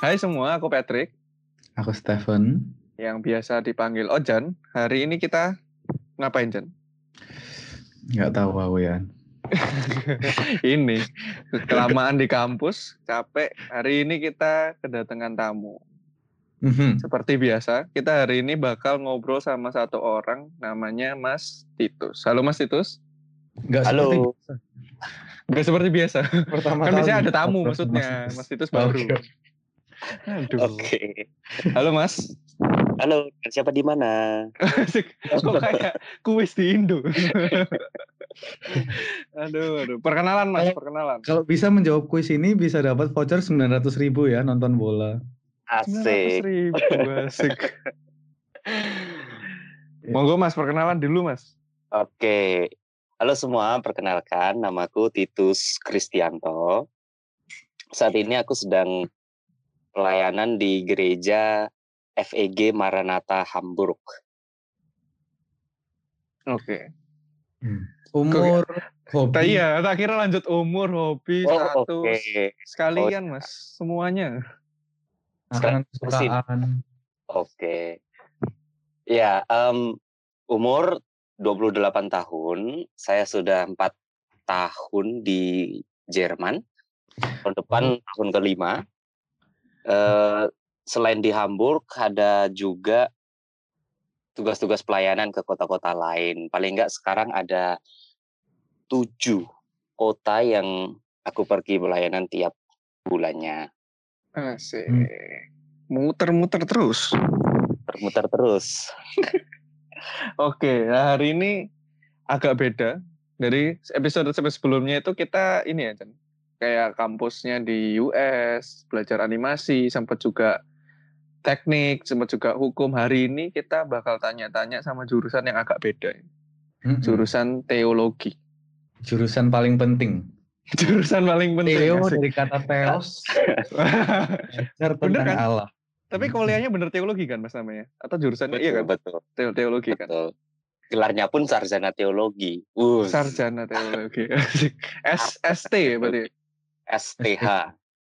Hai semua, aku Patrick. Aku Stephen. Yang biasa dipanggil Ojan. Hari ini kita ngapain, Jan? Nggak tahu aku ya. ini, kelamaan di kampus, capek. Hari ini kita kedatangan tamu. Mhm. Seperti biasa, kita hari ini bakal ngobrol sama satu orang, namanya Mas Titus. Halo Mas Titus. Nggak Halo. seperti biasa. Gak seperti biasa. pertama Kan biasanya ada tamu maksudnya. sama Mas Titus baru. Oke. Aduh. Oke. Halo Mas. Halo, siapa di mana? Kok kayak kuis di Indo. aduh, aduh. Perkenalan Mas, perkenalan. Kalau bisa menjawab kuis ini bisa dapat voucher 900 ribu ya nonton bola. Asik. ribu, asik. Monggo Mas, perkenalan dulu Mas. Oke. Halo semua, perkenalkan namaku Titus Kristianto. Saat ini aku sedang pelayanan di gereja FEG Maranatha Hamburg. Oke. Umur, Tak hobi, iya, tak kira lanjut umur, hobi, Oh, status. oke. Sekalian Oh, Mas, semuanya. kesukaan. Oke. Ya, em, umur 28 tahun. Saya sudah empat tahun di Jerman. Tahun depan tahun kelima. Eh, selain di Hamburg, ada juga tugas-tugas pelayanan ke kota-kota lain. Paling enggak sekarang ada tujuh kota yang aku pergi pelayanan tiap bulannya. Asik. Hmm. Muter-muter terus. Termuter terus. Oke, nah hari ini agak beda dari episode sebelumnya itu kita ini ya, Chan, kayak kampusnya di US, belajar animasi, sempat juga teknik, sempat juga hukum. Hari ini kita bakal tanya-tanya sama jurusan yang agak beda, Mm-mm. jurusan teologi. Jurusan paling penting. Jurusan paling penting. Teo asik. dari kata teos, belajar Bener tentang kan? Allah. Tapi kuliahnya bener teologi kan mas namanya? Atau jurusannya iya kan? betul. Teo- Teologi kan? Betul. Gelarnya pun sarjana teologi. Uh, Sarjana teologi. S ST ya berarti. STH.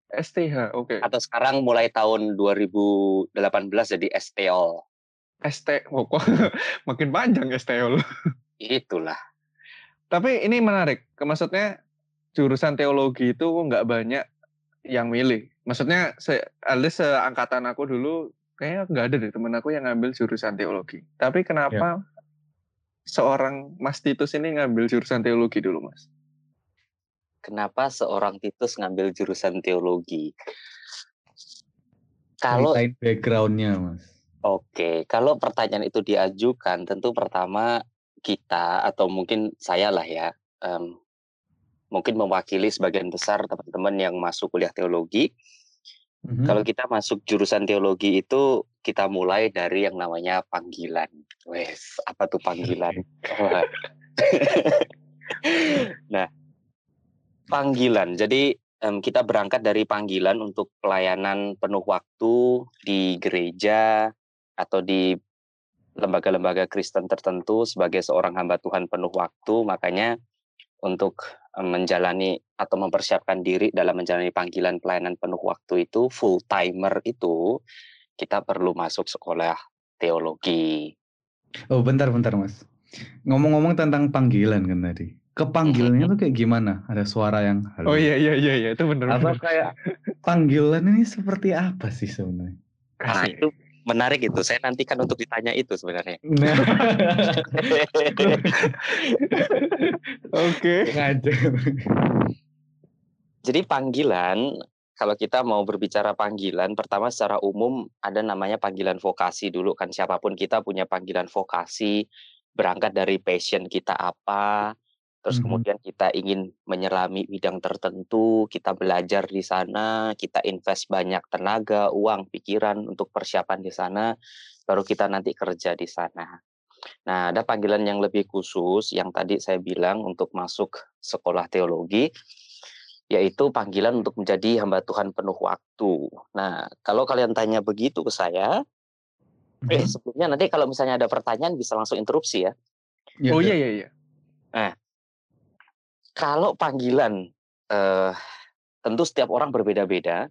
STH, oke. Atau sekarang mulai tahun 2018 jadi STO. ST, oh, kok makin panjang STO. Itulah. Tapi ini menarik. Maksudnya jurusan teologi itu nggak banyak yang milih. Maksudnya se, at least seangkatan aku dulu kayaknya nggak ada deh temen aku yang ngambil jurusan teologi. Tapi kenapa seorang Mas Titus ini ngambil jurusan teologi dulu, Mas? Kenapa seorang Titus ngambil jurusan teologi? Kalau backgroundnya mas. Oke, kalau pertanyaan itu diajukan, tentu pertama kita atau mungkin saya lah ya, em, mungkin mewakili sebagian besar teman-teman yang masuk kuliah teologi. Mhm. Kalau kita masuk jurusan teologi itu kita mulai dari yang namanya panggilan. Wes, apa tuh panggilan? Nah, panggilan. Jadi em, kita berangkat dari panggilan untuk pelayanan penuh waktu di gereja atau di lembaga-lembaga Kristen tertentu sebagai seorang hamba Tuhan penuh waktu. Makanya untuk menjalani atau mempersiapkan diri dalam menjalani panggilan pelayanan penuh waktu itu full timer itu kita perlu masuk sekolah teologi. Oh bentar bentar mas. Ngomong-ngomong tentang panggilan kan tadi. Kepanggilannya tuh kayak gimana? Ada suara yang Oh halo. iya iya iya iya itu bener. Atau kayak panggilan ini seperti apa sih sebenarnya? Nah, itu menarik itu. Saya nantikan untuk ditanya itu sebenarnya. Nah, Oke. Jadi panggilan, kalau kita mau berbicara panggilan, pertama secara umum ada namanya panggilan vokasi dulu kan siapa pun kita punya panggilan vokasi, berangkat dari passion kita apa, terus Mhm. kemudian kita ingin menyelami bidang tertentu, kita belajar di sana, kita invest banyak tenaga, uang, pikiran untuk persiapan di sana, baru kita nanti kerja di sana. Nah, ada panggilan yang lebih khusus yang tadi saya bilang untuk masuk sekolah teologi, yaitu panggilan untuk menjadi hamba Tuhan penuh waktu. Nah, kalau kalian tanya begitu ke saya, eh sebelumnya nanti kalau misalnya ada pertanyaan bisa langsung interupsi ya. Ya, Oh ya. iya iya iya. Kalau panggilan, eh, tentu setiap orang berbeda-beda.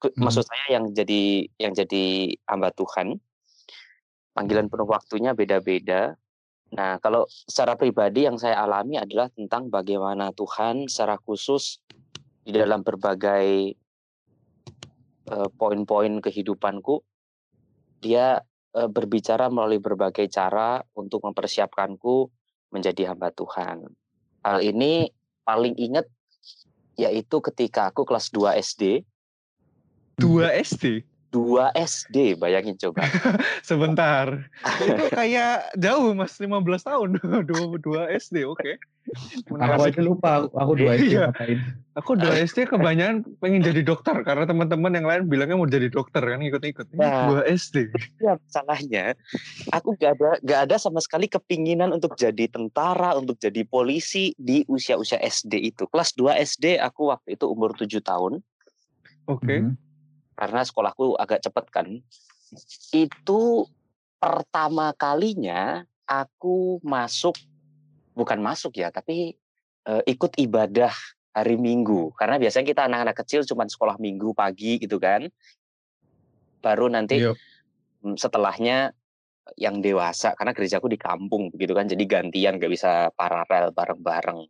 Hmm. Maksud saya yang jadi yang jadi hamba Tuhan, panggilan penuh waktunya beda-beda. Nah, kalau secara pribadi yang saya alami adalah tentang bagaimana Tuhan secara khusus di dalam berbagai eh, poin-poin kehidupanku, dia eh, berbicara melalui berbagai cara untuk mempersiapkanku menjadi hamba Tuhan. Hal ini paling ingat yaitu ketika aku kelas 2 SD, Dua SD. 2 SD, bayangin coba. Sebentar. itu kayak jauh mas, 15 tahun. Dua, dua SD, oke. Aku aja lupa aku, aku dua SD Iya. ngapain. Aku dua SD kebanyakan pengen jadi dokter karena teman-teman yang lain bilangnya mau jadi dokter kan ikut-ikut. Nah. Dua SD. Ya, salahnya aku gak ada gak ada sama sekali kepinginan untuk jadi tentara, untuk jadi polisi di usia-usia SD itu. Kelas 2 SD aku waktu itu umur 7 tahun Oke. Mhm. Karena sekolahku agak cepet kan. Itu pertama kalinya aku masuk bukan masuk ya, tapi eh, ikut ibadah hari Minggu. Karena biasanya kita anak-anak kecil cuma sekolah Minggu pagi gitu kan. Baru nanti Iya. Mm, setelahnya yang dewasa karena gerejaku di kampung begitu kan jadi gantian gak bisa paralel bareng-bareng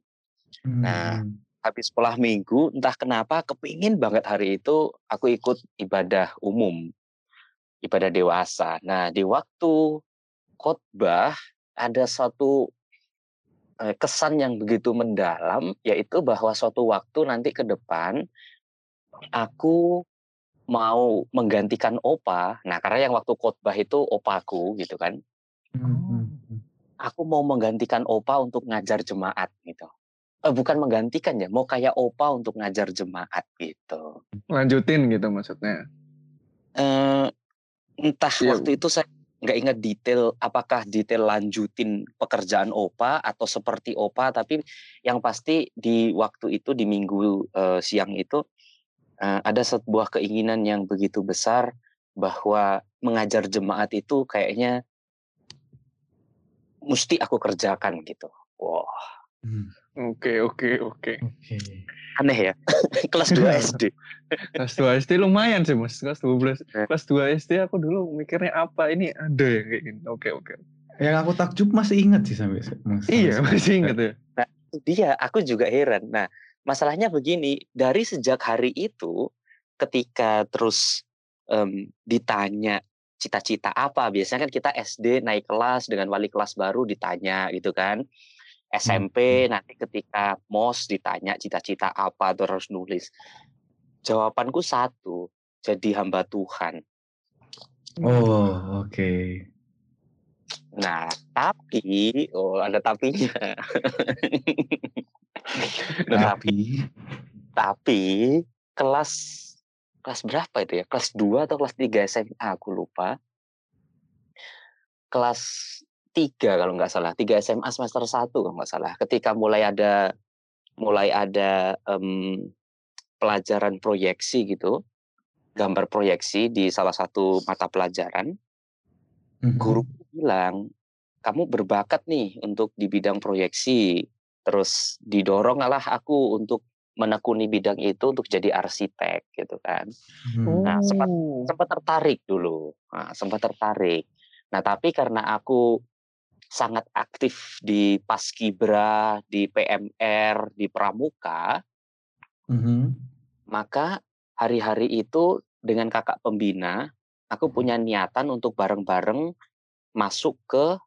Nah, Hmm. Habis sekolah minggu entah kenapa kepingin banget hari itu aku ikut ibadah umum ibadah dewasa nah di waktu khotbah ada satu eh, kesan yang begitu mendalam yaitu bahwa suatu waktu nanti ke depan aku mau menggantikan opa nah karena yang waktu khotbah itu opaku gitu kan Mhm. aku mau menggantikan opa untuk ngajar jemaat gitu. Eh, bukan menggantikan ya, mau kayak opa untuk ngajar jemaat gitu. Lanjutin gitu maksudnya. Eh, entah Iya. waktu itu saya nggak ingat detail apakah detail lanjutin pekerjaan opa atau seperti opa, tapi yang pasti di waktu itu di minggu eh, siang itu eh, ada sebuah keinginan yang begitu besar bahwa mengajar jemaat itu kayaknya mesti aku kerjakan gitu. Wah, Hmm. Oke, oke, oke. Oke. aneh ya kelas 2 SD Kelas 2 SD lumayan sih mas. Kelas 12. Eh. Kelas 2 SD aku dulu mikirnya apa? Ini ada yang kayak gini. Oke, oke. Yang aku takjub masih ingat sih sampai mas. Iya, sampai masih ingat ya. Itu dia aku juga heran nah masalahnya begini dari sejak hari itu ketika terus em, ditanya cita-cita apa biasanya kan kita SD naik kelas dengan wali kelas baru ditanya gitu kan SMP nanti ketika mos ditanya cita-cita apa tuh harus nulis jawabanku satu jadi hamba Tuhan Oh, oke. Nah, tapi oh ada tapinya. nah, tapi, Tapi tapi kelas kelas berapa itu ya? Kelas 2 atau kelas 3 SMA aku lupa. Kelas 3 kalau nggak salah, 3 SMA semester 1 kalau nggak salah. Ketika mulai ada mulai ada em, pelajaran proyeksi gitu, gambar proyeksi di salah satu mata pelajaran, Mhm. guru bilang kamu berbakat nih untuk di bidang proyeksi terus didorong lah aku untuk menekuni bidang itu untuk jadi arsitek gitu kan Mhm. Nah, sempat- Oh. sempat tertarik dulu nah, sempat tertarik nah tapi karena aku sangat aktif di paskibra di PMR di pramuka Mhm. maka hari-hari itu dengan kakak pembina aku punya niatan untuk bareng-bareng masuk ke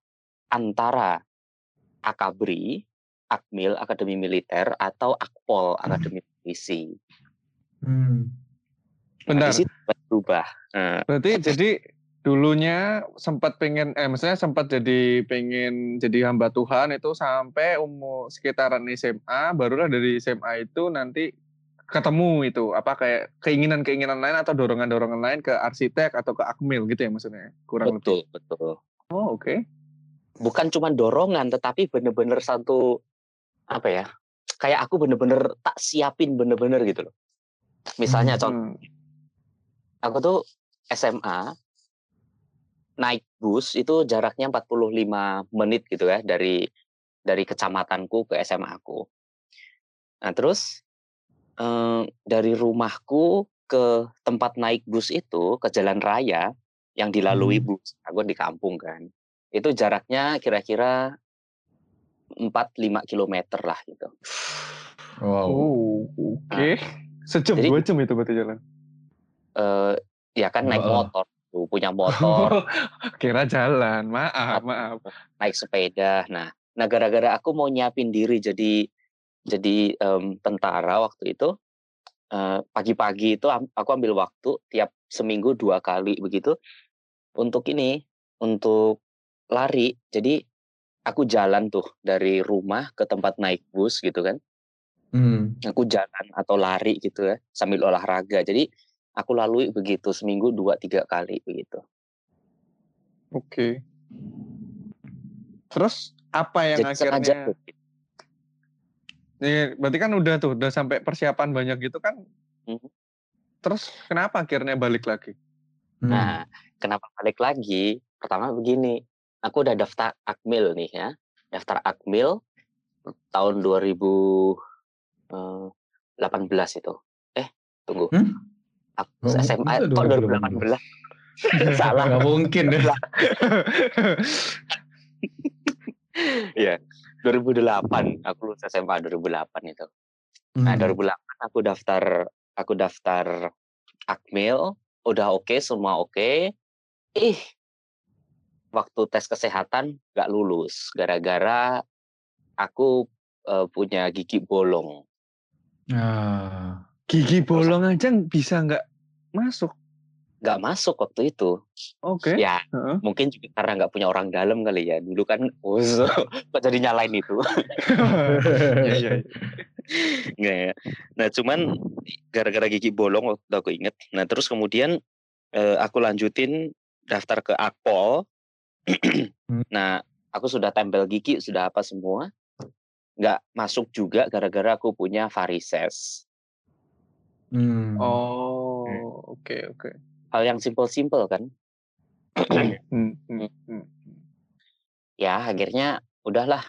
antara Akabri, Akmil Akademi Militer atau Akpol Akademi Polisi. Hmm. Nah, Bentar. berubah. Nah, Berarti jadi dulunya sempat pengen eh maksudnya sempat jadi pengen jadi hamba Tuhan itu sampai umur sekitaran SMA barulah dari SMA itu nanti ketemu itu apa kayak keinginan-keinginan lain atau dorongan-dorongan lain ke arsitek atau ke akmil gitu ya maksudnya kurang lebih. betul, betul. Oh oke. Bukan cuma dorongan, tetapi bener-bener satu apa ya? Kayak aku bener-bener tak siapin bener-bener gitu loh. Misalnya contoh, Hmm. aku tuh SMA naik bus itu jaraknya 45 menit gitu ya dari dari kecamatanku ke SMA aku. Nah terus eh, dari rumahku ke tempat naik bus itu ke jalan raya yang dilalui Hmm. bus. Aku di kampung kan. Itu jaraknya kira-kira 4-5 kilometer lah gitu. Wow. Oh, oke. Sejam Jadi- dua jam itu berarti jalan. Eh ya kan naik motor, tuh, punya motor, Kira jalan. Maaf, maaf. naik sepeda. Nah, nah gara-gara aku mau nyiapin diri jadi jadi em, tentara waktu itu eh, pagi-pagi itu am- aku ambil waktu tiap seminggu dua kali begitu untuk ini untuk lari. Jadi aku jalan tuh dari rumah ke tempat naik bus gitu kan. Hmm. Aku jalan atau lari gitu ya sambil olahraga. Jadi aku lalui begitu seminggu dua tiga kali begitu. Oke. Terus apa yang Jadi sengaja akhirnya? tuh. Nih, berarti kan udah tuh, udah sampai persiapan banyak gitu kan? Mhm. Terus kenapa akhirnya balik lagi? Hmm. Nah, kenapa balik lagi? Pertama begini, aku udah daftar Akmil nih ya. Daftar Akmil tahun 2018 itu. Eh, tunggu. Hmm? Aku Oh, SMA masa kok 2018? 2018? Salah. Nggak mungkin ya. Iya. 2008 aku lulus SMA 2008 itu. Nah, Hmm. 2008 aku daftar aku daftar Akmil, udah oke, semua oke. Ih, waktu tes kesehatan nggak lulus gara-gara aku eh, punya gigi bolong. Ah. Gigi bolong aja bisa nggak masuk? Nggak masuk waktu itu. Oke. Ya, Heeh. mungkin juga karena nggak punya orang dalam kali ya. Dulu kan, oh, kok jadi nyalain itu. Iya, iya. iya. Nggak ya. Nah, cuman gara-gara gigi bolong waktu aku inget. Nah, terus kemudian eh, aku lanjutin daftar ke Akpol. Hmm. nah, aku sudah tempel gigi, sudah apa semua. Nggak masuk juga gara-gara aku punya varises. Hmm. Oh, oke, oke. Hal yang simpel-simpel kan. Hmm, hmm, hmm. Ya, akhirnya udahlah.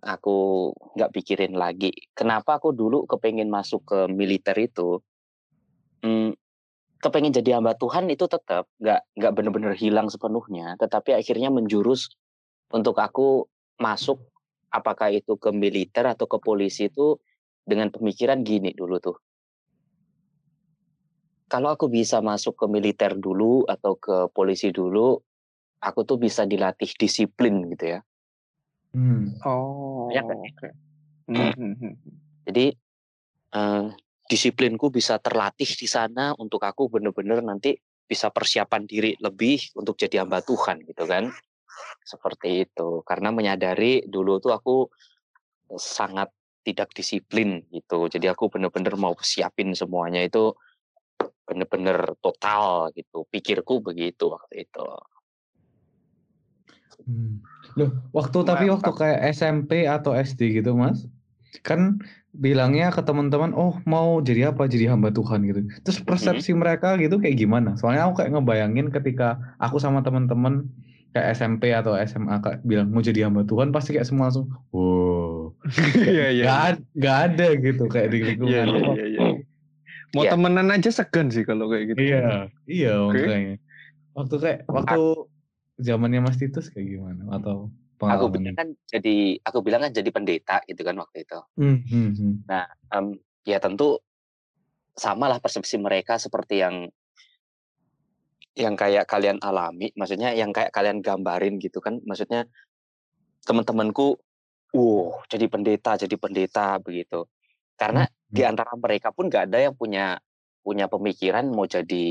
Aku nggak pikirin lagi. Kenapa aku dulu kepengen masuk ke militer itu? Hmm, kepengen jadi hamba Tuhan itu tetap nggak nggak benar-benar hilang sepenuhnya, tetapi akhirnya menjurus untuk aku masuk apakah itu ke militer atau ke polisi itu dengan pemikiran gini dulu tuh. Kalau aku bisa masuk ke militer dulu atau ke polisi dulu, aku tuh bisa dilatih disiplin gitu ya. Hmm. Oh, Banyak kan? Hmm. Jadi eh, disiplinku bisa terlatih di sana untuk aku bener-bener nanti bisa persiapan diri lebih untuk jadi hamba Tuhan gitu kan. Seperti itu. Karena menyadari dulu tuh aku sangat tidak disiplin gitu. Jadi aku bener-bener mau siapin semuanya itu bener-bener total gitu. Pikirku begitu waktu itu. Hmm. Loh, waktu tapi waktu Mantap. kayak SMP atau SD gitu, Mas, kan bilangnya ke teman-teman, oh mau jadi apa? Jadi hamba Tuhan gitu. Terus persepsi mereka gitu kayak gimana? Soalnya aku kayak ngebayangin ketika aku sama teman-teman kayak SMP atau SMA kayak bilang mau jadi hamba Tuhan pasti kayak semua langsung, wow, Iya, iya. gak, ad- gak ada gitu kayak di lingkungan. iya, iya, iya. Mau Iya. temenan aja segan sih kalau kayak gitu. Iya, iya Oke. makanya. Waktu kayak waktu zamannya Mas Titus kayak gimana? Atau Aku bilang kan jadi aku bilang kan jadi pendeta gitu kan waktu itu. Hmm, hmm, hmm. Em, ya tentu samalah persepsi mereka seperti yang yang kayak kalian alami, maksudnya yang kayak kalian gambarin gitu kan, maksudnya teman-temanku, wow jadi pendeta, jadi pendeta begitu. Karena di antara mereka pun nggak ada yang punya punya pemikiran mau jadi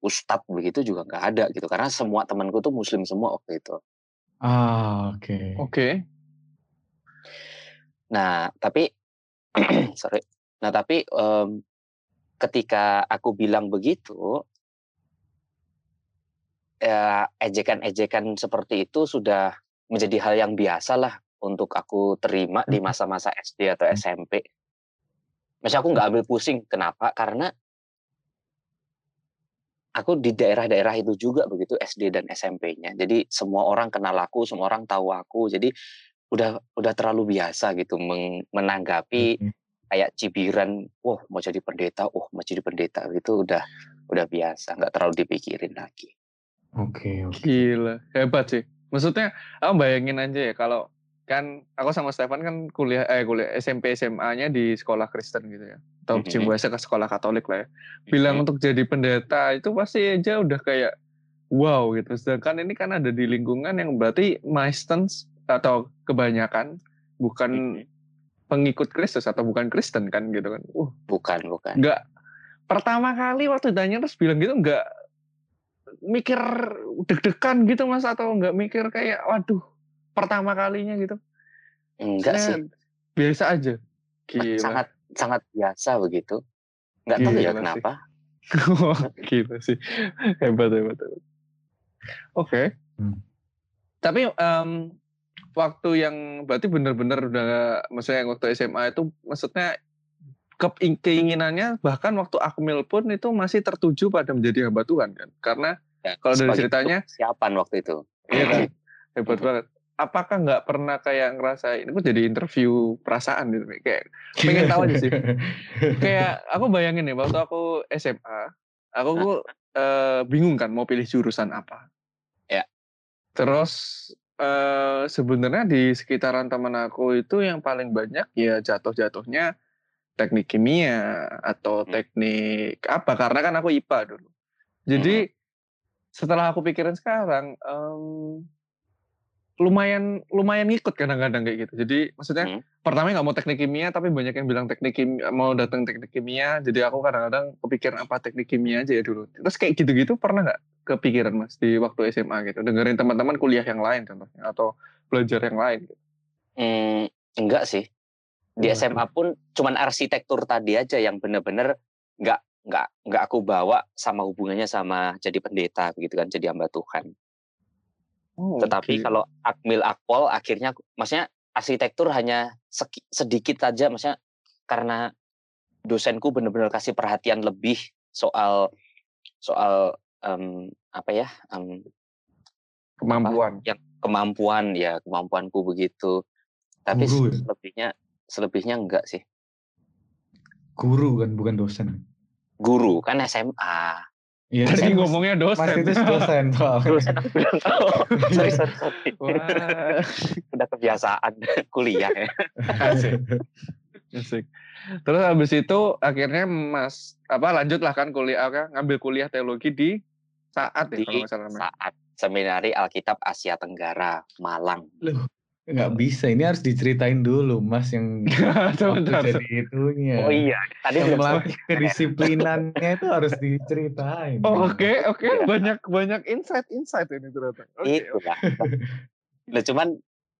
ustadz begitu juga nggak ada gitu. Karena semua temanku tuh muslim semua waktu itu. Ah, oke. Oke. Nah, tapi sorry. Nah, tapi em, ketika aku bilang begitu, ya ejekan-ejekan seperti itu sudah menjadi hal yang biasa lah untuk aku terima di Mhm. masa-masa SD atau SMP. Masih aku nggak ambil pusing. Kenapa? Karena aku di daerah-daerah itu juga begitu SD dan SMP-nya. Jadi semua orang kenal aku, semua orang tahu aku. Jadi udah udah terlalu biasa gitu menanggapi kayak cibiran, wah mau jadi pendeta, oh mau jadi pendeta itu udah udah biasa, nggak terlalu dipikirin lagi. Oke, oke. Gila, hebat sih. Maksudnya, aku bayangin aja ya kalau kan aku sama Stefan kan kuliah eh kuliah SMP SMA-nya di sekolah Kristen gitu ya. Atau mm ke sekolah Katolik lah ya. Bilang Mhm. untuk jadi pendeta itu pasti aja udah kayak wow gitu. Sedangkan ini kan ada di lingkungan yang berarti Maistens atau kebanyakan bukan Mhm. pengikut Kristus atau bukan Kristen kan gitu kan. Uh, bukan bukan. nggak pertama kali waktu tanya terus bilang gitu nggak mikir deg-degan gitu mas atau nggak mikir kayak waduh pertama kalinya gitu Enggak sih, Maksudnya biasa aja gila sangat sangat biasa begitu. Nggak tahu ya sih. kenapa. Gila sih hebat hebat, hebat. oke Hmm. tapi em, waktu yang berarti benar-benar udah maksudnya yang waktu SMA itu maksudnya ke- keinginannya bahkan waktu akmil pun itu masih tertuju pada menjadi hamba Tuhan kan karena Ya, Kalau dari ceritanya- persiapan waktu itu. Iya kan? Hebat Mhm. banget. Apakah nggak pernah kayak ngerasain, ini jadi interview perasaan gitu, kayak pengen tahu aja sih. kayak aku bayangin ya, waktu aku SMA, aku kok eh, bingung kan mau pilih jurusan apa. Ya. Terus eh, sebenarnya di sekitaran teman aku itu yang paling banyak ya jatuh-jatuhnya teknik kimia atau Hmm. teknik apa karena kan aku IPA dulu. Jadi setelah aku pikirin sekarang em, lumayan lumayan ngikut kadang-kadang kayak gitu. Jadi maksudnya Hmm. pertama nggak mau teknik kimia tapi banyak yang bilang teknik kimia mau datang teknik kimia. Jadi aku kadang-kadang kepikiran apa teknik kimia aja ya dulu. Terus kayak gitu-gitu pernah nggak kepikiran mas di waktu SMA gitu dengerin teman-teman kuliah yang lain contohnya atau belajar yang lain. Gitu. Hmm, enggak sih. Di Waduh. SMA pun cuman arsitektur tadi aja yang bener-bener nggak nggak nggak aku bawa sama hubungannya sama jadi pendeta gitu kan, jadi hamba Tuhan. Oh, Tetapi oke. kalau akmil akpol akhirnya maksudnya arsitektur hanya sedikit saja maksudnya karena dosenku benar-benar kasih perhatian lebih soal soal em, apa ya em, kemampuan. yang kemampuan ya kemampuanku begitu. Tapi Guru ya? selebihnya selebihnya enggak sih. Guru kan, bukan dosen. Guru kan SMA. Iya, Tadi Mas- ngomongnya dosen. Mas itu dosen soalnya. Dosen aku bilang oh, sorry, sorry, sorry. Wah, Udah kebiasaan kuliah ya. asik. asik. Terus habis itu akhirnya Mas apa lanjutlah kan kuliah kan ngambil kuliah teologi di saat ya Di kalau nggak salah namanya. saat seminari Alkitab Asia Tenggara Malang. Loh, nggak bisa. Ini harus diceritain dulu, Mas yang Sebentar, jadi itunya. Oh iya, tadi Yang melatih kedisiplinannya itu harus diceritain. Oh, Oke oke banyak banyak insight insight ini ternyata. Oke itu lah. Nah, cuman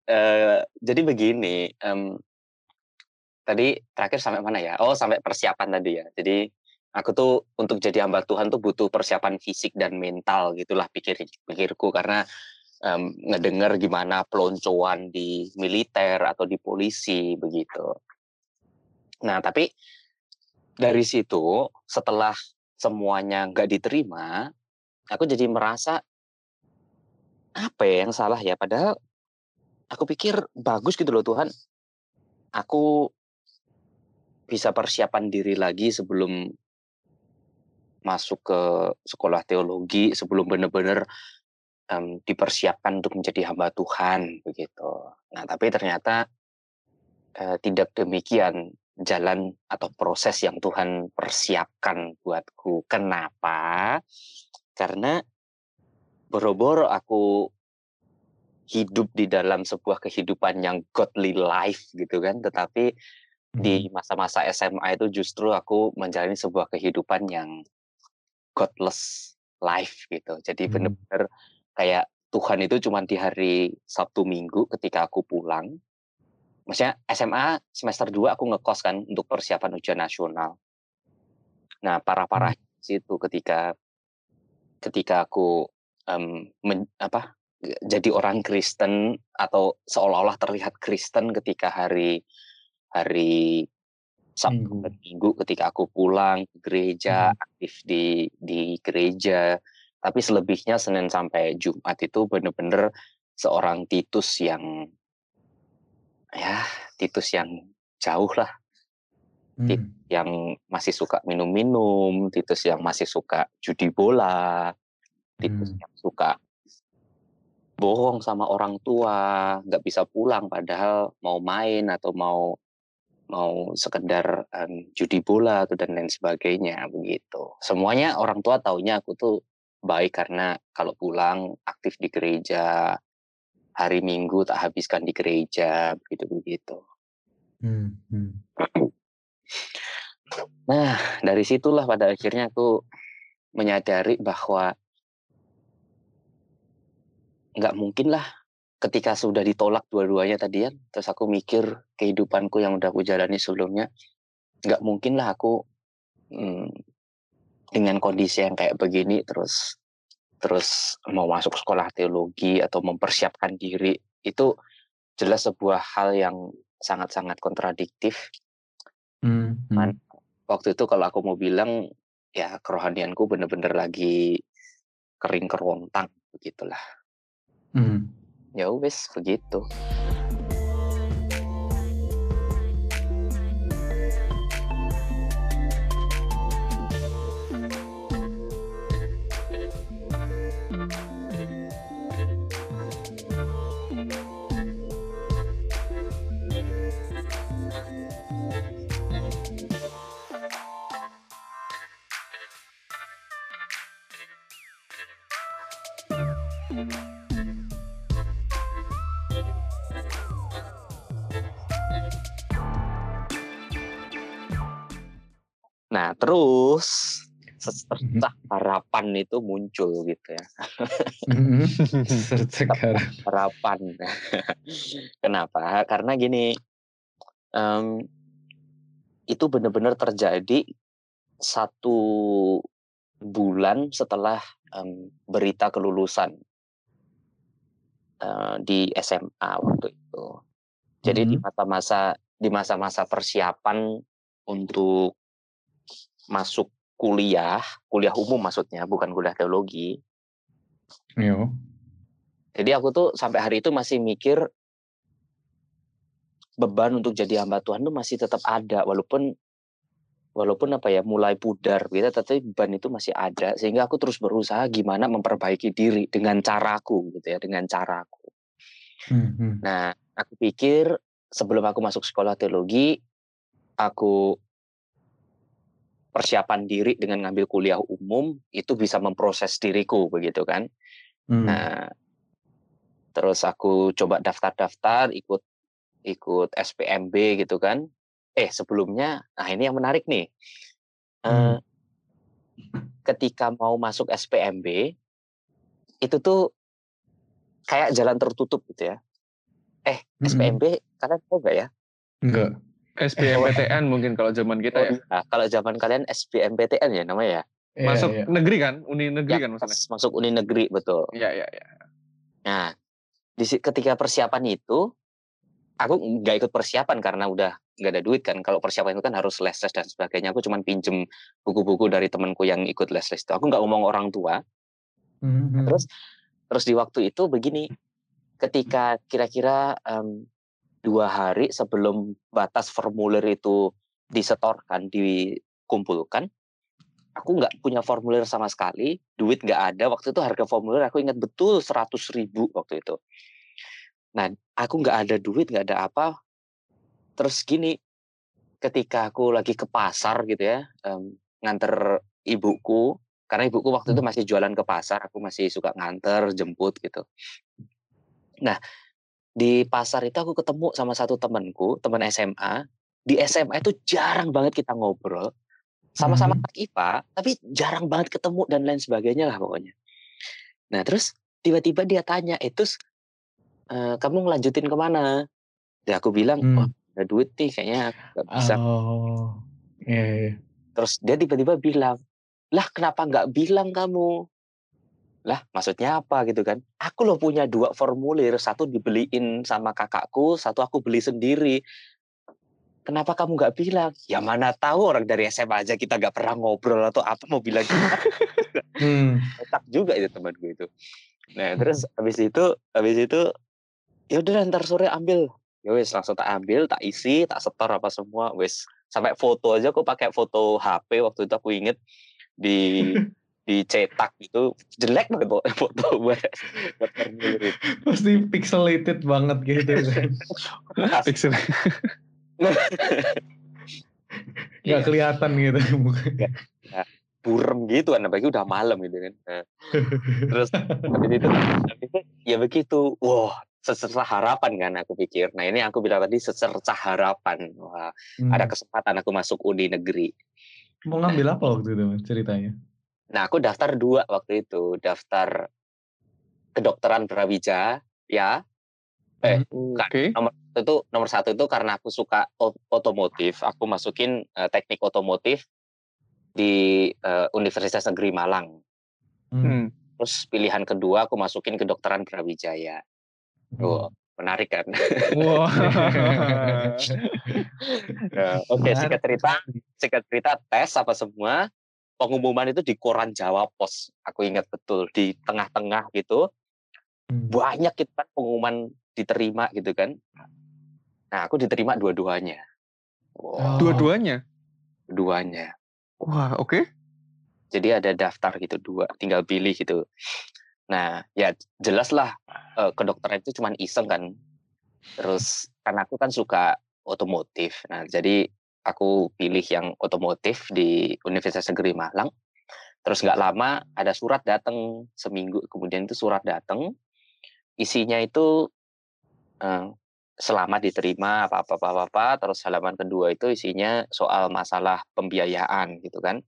eh, jadi begini, em, tadi terakhir sampai mana ya? Oh, sampai persiapan tadi ya. Jadi aku tuh untuk jadi hamba Tuhan tuh butuh persiapan fisik dan mental gitulah pikir pikirku karena em, ngedenger gimana peloncoan di militer atau di polisi begitu. Nah, tapi dari situ setelah semuanya nggak diterima, aku jadi merasa apa ya yang salah ya? Padahal aku pikir bagus gitu loh Tuhan. Aku bisa persiapan diri lagi sebelum masuk ke sekolah teologi, sebelum benar-benar em, dipersiapkan untuk menjadi hamba Tuhan begitu. Nah, tapi ternyata eh, tidak demikian jalan atau proses yang Tuhan persiapkan buatku. Kenapa? Karena boro-boro aku hidup di dalam sebuah kehidupan yang godly life gitu kan, tetapi di masa-masa SMA itu justru aku menjalani sebuah kehidupan yang godless life gitu. Jadi Hmm. Kayak Tuhan itu cuma di hari Sabtu Minggu ketika aku pulang. Maksudnya SMA semester 2 aku ngekos kan untuk persiapan ujian nasional. Nah, parah-parah situ ketika ketika aku em, men- apa jadi orang Kristen atau seolah-olah terlihat Kristen ketika hari hari Sabtu Minggu. ketika aku pulang ke gereja, aktif di di gereja. Tapi selebihnya Senin sampai Jumat itu bener-bener seorang Titus yang ya Titus yang jauh lah. Hmm. yang masih suka minum-minum, Titus yang masih suka judi bola, Titus Hmm. yang suka bohong sama orang tua, nggak bisa pulang padahal mau main atau mau mau sekedar em, judi bola atau dan lain sebagainya begitu. Semuanya orang tua taunya aku tuh baik karena kalau pulang aktif di gereja, hari Minggu tak habiskan di gereja begitu begitu. Hmm. Hmm. Nah, dari situlah pada akhirnya aku menyadari bahwa nggak mungkin lah ketika sudah ditolak dua-duanya tadi ya, terus aku mikir kehidupanku yang udah aku jalani sebelumnya, nggak mungkin lah aku hmm, dengan kondisi yang kayak begini terus terus mau masuk sekolah teologi atau mempersiapkan diri itu jelas sebuah hal yang sangat-sangat kontradiktif Hmm. Hmm. Man- waktu itu kalau aku mau bilang ya kerohanianku bener-bener lagi kering kerontang begitulah Hmm. ya wes begitu nah terus secercah harapan itu muncul gitu ya Hmm. Sercekar. harapan kenapa karena gini em, itu benar-benar terjadi satu bulan setelah em, berita kelulusan eh, di SMA waktu itu. Jadi di Mhm. masa-masa di masa-masa persiapan untuk masuk kuliah, kuliah umum maksudnya, bukan kuliah teologi. Yo. Jadi aku tuh sampai hari itu masih mikir beban untuk jadi hamba Tuhan tuh masih tetap ada walaupun walaupun apa ya mulai pudar gitu tapi beban itu masih ada sehingga aku terus berusaha gimana memperbaiki diri dengan caraku gitu ya dengan caraku. Hmm. Hmm. Nah, aku pikir sebelum aku masuk sekolah teologi aku persiapan diri dengan ngambil kuliah umum itu bisa memproses diriku begitu kan. Hmm. Nah, terus aku coba daftar-daftar, ikut ikut SPMB gitu kan. Eh sebelumnya, nah ini yang menarik nih. Eh, Hmm. ketika mau masuk SPMB, itu tuh kayak jalan tertutup gitu ya. Eh Mm-mm. SPMB kalian tahu nggak ya? Enggak. SBMPTN mungkin kalau zaman kita ya. Nah, kalau zaman kalian SBMPTN ya namanya ya. Iya, Masuk iya. negeri kan? Uni negeri Ya, kan maksudnya? masuk uni negeri betul. Iya, iya, iya. Nah, di ketika persiapan itu, aku nggak ikut persiapan karena udah nggak ada duit kan. Kalau persiapan itu kan harus les les dan sebagainya. Aku cuma pinjem buku-buku dari temanku yang ikut les les itu. Aku nggak ngomong orang tua. Hmm. Hmm. Terus terus di waktu itu begini, ketika kira-kira em, dua hari sebelum batas formulir itu disetorkan, dikumpulkan, aku nggak punya formulir sama sekali, duit nggak ada. Waktu itu harga formulir aku ingat betul 100 ribu waktu itu. Nah, aku nggak ada duit, nggak ada apa. Terus gini, ketika aku lagi ke pasar gitu ya, em, nganter ibuku, karena ibuku waktu itu masih jualan ke pasar, aku masih suka nganter, jemput gitu. Nah, di pasar itu aku ketemu sama satu temanku, teman SMA. Di SMA itu jarang banget kita ngobrol. Sama-sama Mhm. anak IPA, tapi jarang banget ketemu dan lain sebagainya lah pokoknya. Nah, terus tiba-tiba dia tanya, "Eh, terus eh, kamu ngelanjutin ke mana?" Ya aku bilang, Hmm. "Wah, ada duit nih kayaknya nggak bisa." Oh. Iya, iya. Terus dia tiba-tiba bilang, "Lah kenapa nggak bilang kamu?" Lah maksudnya apa gitu kan? Aku loh punya dua formulir, satu dibeliin sama kakakku, satu aku beli sendiri. Kenapa kamu nggak bilang? Ya mana tahu orang dari SMA aja kita nggak pernah ngobrol atau apa mau bilang gimana? Hmm. Otak juga itu temanku itu. Nah terus habis itu, habis itu ya udah ntar sore ambil. Ya wes langsung tak ambil, tak isi, tak setor apa semua, wes sampai foto aja aku pakai foto HP waktu itu aku inget di dicetak gitu jelek banget foto, foto buat daftar itu. Pasti pixelated banget gitu kan. Pixel. Nggak Iya. kelihatan gitu mukanya. burem gitu kan apalagi udah malam gitu kan Nah, terus habis itu habis itu ya begitu wah secercah harapan kan aku pikir nah ini aku bilang tadi secercah harapan wah Hmm. ada kesempatan aku masuk uni negeri Mau ngambil apa waktu itu ceritanya? Nah aku daftar dua waktu itu daftar kedokteran Brawijaya ya Eh, bukan. Oke. nomor satu itu nomor satu itu karena aku suka otomotif aku masukin eh, teknik otomotif di eh, Universitas Negeri Malang Hmm. Hmm. terus pilihan kedua aku masukin kedokteran Brawijaya oh menarik kan Wah. Nah, oke Menarik singkat cerita singkat cerita tes apa semua pengumuman itu di koran Jawa Pos aku ingat betul di tengah-tengah gitu Hmm. banyak gitu kan pengumuman diterima gitu kan nah aku diterima dua-duanya Oh. Dua-duanya. duanya Wah, oke. jadi ada daftar gitu dua tinggal pilih gitu nah ya jelas lah eh, kedokteran itu cuman iseng kan terus karena aku kan suka otomotif nah jadi aku pilih yang otomotif di Universitas Negeri Malang. Terus nggak lama ada surat datang seminggu kemudian itu surat datang isinya itu eh, selamat diterima apa apa apa apa. Terus halaman kedua itu isinya soal masalah pembiayaan gitu kan.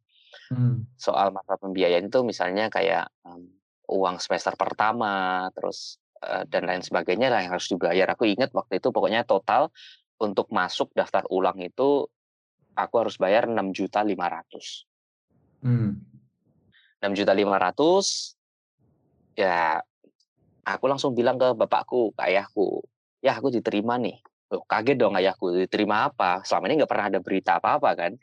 Hmm. soal masalah pembiayaan itu misalnya kayak em, uang semester pertama terus eh, dan lain sebagainya lah yang harus dibayar. Aku ingat waktu itu pokoknya total untuk masuk daftar ulang itu aku harus bayar 6 juta 500 Hmm. 6 juta 500 ya aku langsung bilang ke bapakku ke ayahku ya aku diterima nih Loh, kaget dong ayahku diterima apa selama ini nggak pernah ada berita apa-apa kan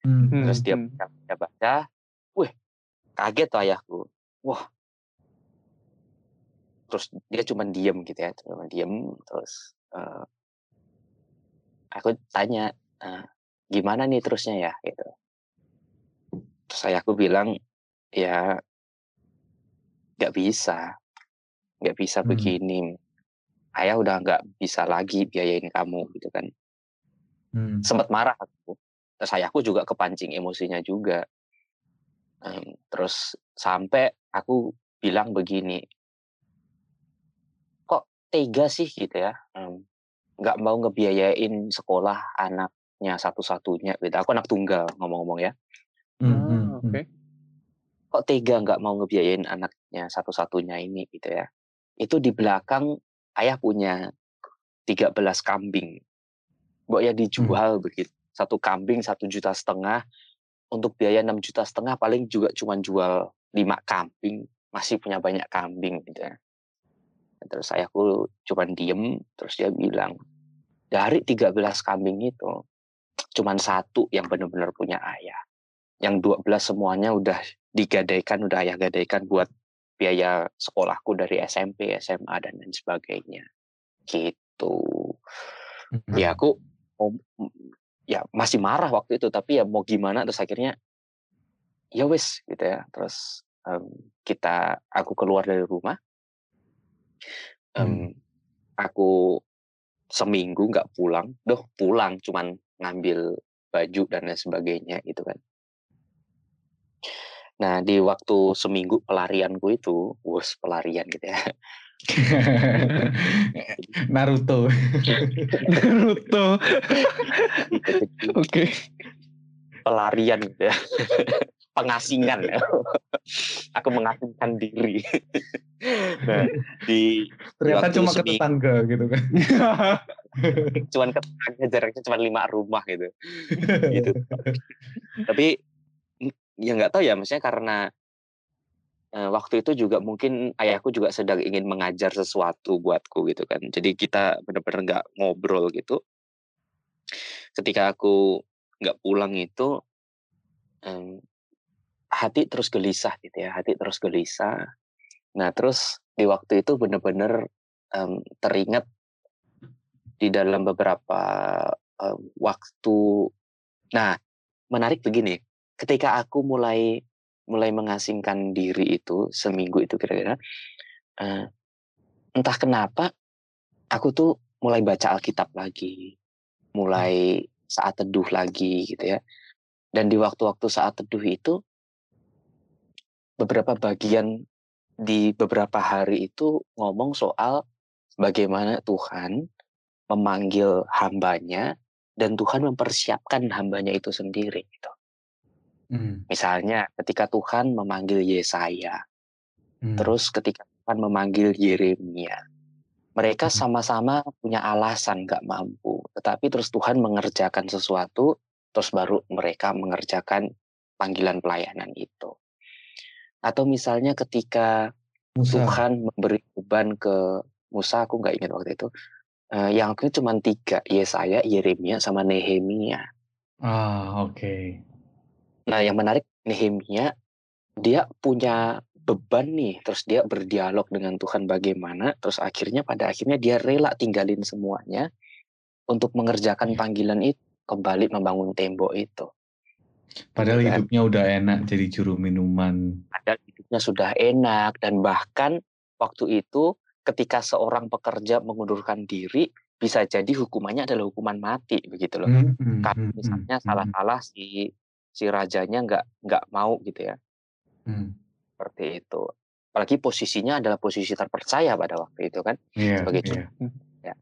Hmm. Hmm. terus dia hmm. baca baca, baca wih kaget tuh ayahku wah terus dia cuma diem gitu ya cuma diem terus eh, aku tanya "Eh, gimana nih terusnya ya gitu terus ayahku bilang ya nggak bisa nggak bisa Hmm. begini ayah udah nggak bisa lagi biayain kamu gitu kan Hmm. sempat marah aku. Terus ayahku juga kepancing emosinya juga. Em, terus sampai aku bilang begini, kok tega sih gitu ya, nggak mau ngebiayain sekolah anaknya satu-satunya gitu. Aku anak tunggal ngomong-ngomong ya. Hmm. Ah, Hmm. Oke. Kok tega nggak mau ngebiayain anaknya satu-satunya ini gitu ya. Itu di belakang ayah punya 13 kambing. Mbok ya dijual begitu. Satu kambing satu juta setengah. Untuk biaya 6 juta setengah paling juga cuma jual lima kambing. Masih punya banyak kambing gitu ya. Terus ayahku cuma diem. Terus dia bilang, dari 13 kambing itu, cuman satu yang benar-benar punya ayah. Yang 12 semuanya udah digadaikan, udah ayah gadaikan buat biaya sekolahku dari SMP, SMA, dan lain sebagainya. Gitu. Hmm. Ya aku ya masih marah waktu itu, tapi ya mau gimana terus akhirnya ya wes gitu ya. Terus em, kita, aku keluar dari rumah, em, aku seminggu nggak pulang, doh pulang cuman ngambil baju dan lain sebagainya gitu kan. Nah di waktu seminggu pelarianku itu, wus pelarian gitu ya. Naruto. Naruto. Oke. pelarian gitu ya. Pengasingan ya. Aku mengasingkan diri. nah, di Ternyata cuma ke tetangga gitu kan. cuman ke tetangga jaraknya cuma lima rumah gitu. gitu. Tapi ya nggak tahu ya, maksudnya karena eh, waktu itu juga mungkin ayahku juga sedang ingin mengajar sesuatu buatku gitu kan. Jadi kita benar-benar nggak ngobrol gitu. Ketika aku nggak pulang itu hati terus gelisah gitu ya, hati terus gelisah. Nah terus di waktu itu benar-benar em, teringat di dalam beberapa em, waktu Nah, menarik begini, ketika aku mulai mulai mengasingkan diri itu seminggu itu kira-kira, uh, entah kenapa aku tuh mulai baca Alkitab lagi, mulai saat teduh lagi gitu ya. Dan di waktu-waktu saat teduh itu beberapa bagian di beberapa hari itu ngomong soal bagaimana Tuhan memanggil hambanya dan Tuhan mempersiapkan hambanya itu sendiri gitu. Hmm. Misalnya ketika Tuhan memanggil Yesaya, hmm. terus ketika Tuhan memanggil Yeremia, mereka hmm. sama-sama punya alasan nggak mampu, tetapi terus Tuhan mengerjakan sesuatu, terus baru mereka mengerjakan panggilan pelayanan itu. Atau misalnya ketika Musa. Tuhan memberi beban ke Musa, aku nggak ingat waktu itu, uh, yang aku cuma tiga, Yesaya, Yeremia, sama Nehemia. Ah, oke. Okay. Nah, yang menarik Nehemia dia punya beban nih, terus dia berdialog dengan Tuhan bagaimana, terus akhirnya pada akhirnya dia rela tinggalin semuanya untuk mengerjakan iya. panggilan itu, kembali membangun tembok itu. Padahal dan, hidupnya udah enak jadi juru minuman. Padahal hidupnya sudah enak dan bahkan waktu itu ketika seorang pekerja mengundurkan diri bisa jadi hukumannya adalah hukuman mati begitu loh. Mm -hmm. Karena hmm, misalnya salah-salah si si rajanya nggak nggak mau gitu ya hmm. seperti itu apalagi posisinya adalah posisi terpercaya pada waktu itu kan yeah, sebagai yeah. ya.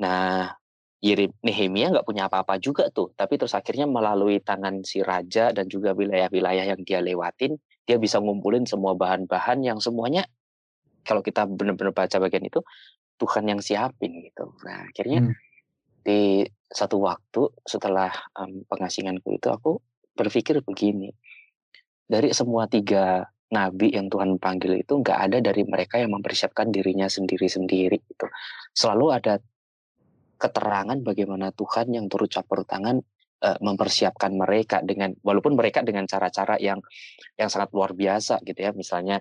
nah Nehemia nggak punya apa-apa juga tuh tapi terus akhirnya melalui tangan si raja dan juga wilayah-wilayah yang dia lewatin dia bisa ngumpulin semua bahan-bahan yang semuanya kalau kita benar-benar baca bagian itu Tuhan yang siapin gitu nah akhirnya hmm. di satu waktu setelah um, pengasinganku itu aku berpikir begini dari semua tiga nabi yang Tuhan panggil itu nggak ada dari mereka yang mempersiapkan dirinya sendiri-sendiri itu selalu ada keterangan bagaimana Tuhan yang turut campur tangan uh, mempersiapkan mereka dengan walaupun mereka dengan cara-cara yang yang sangat luar biasa gitu ya misalnya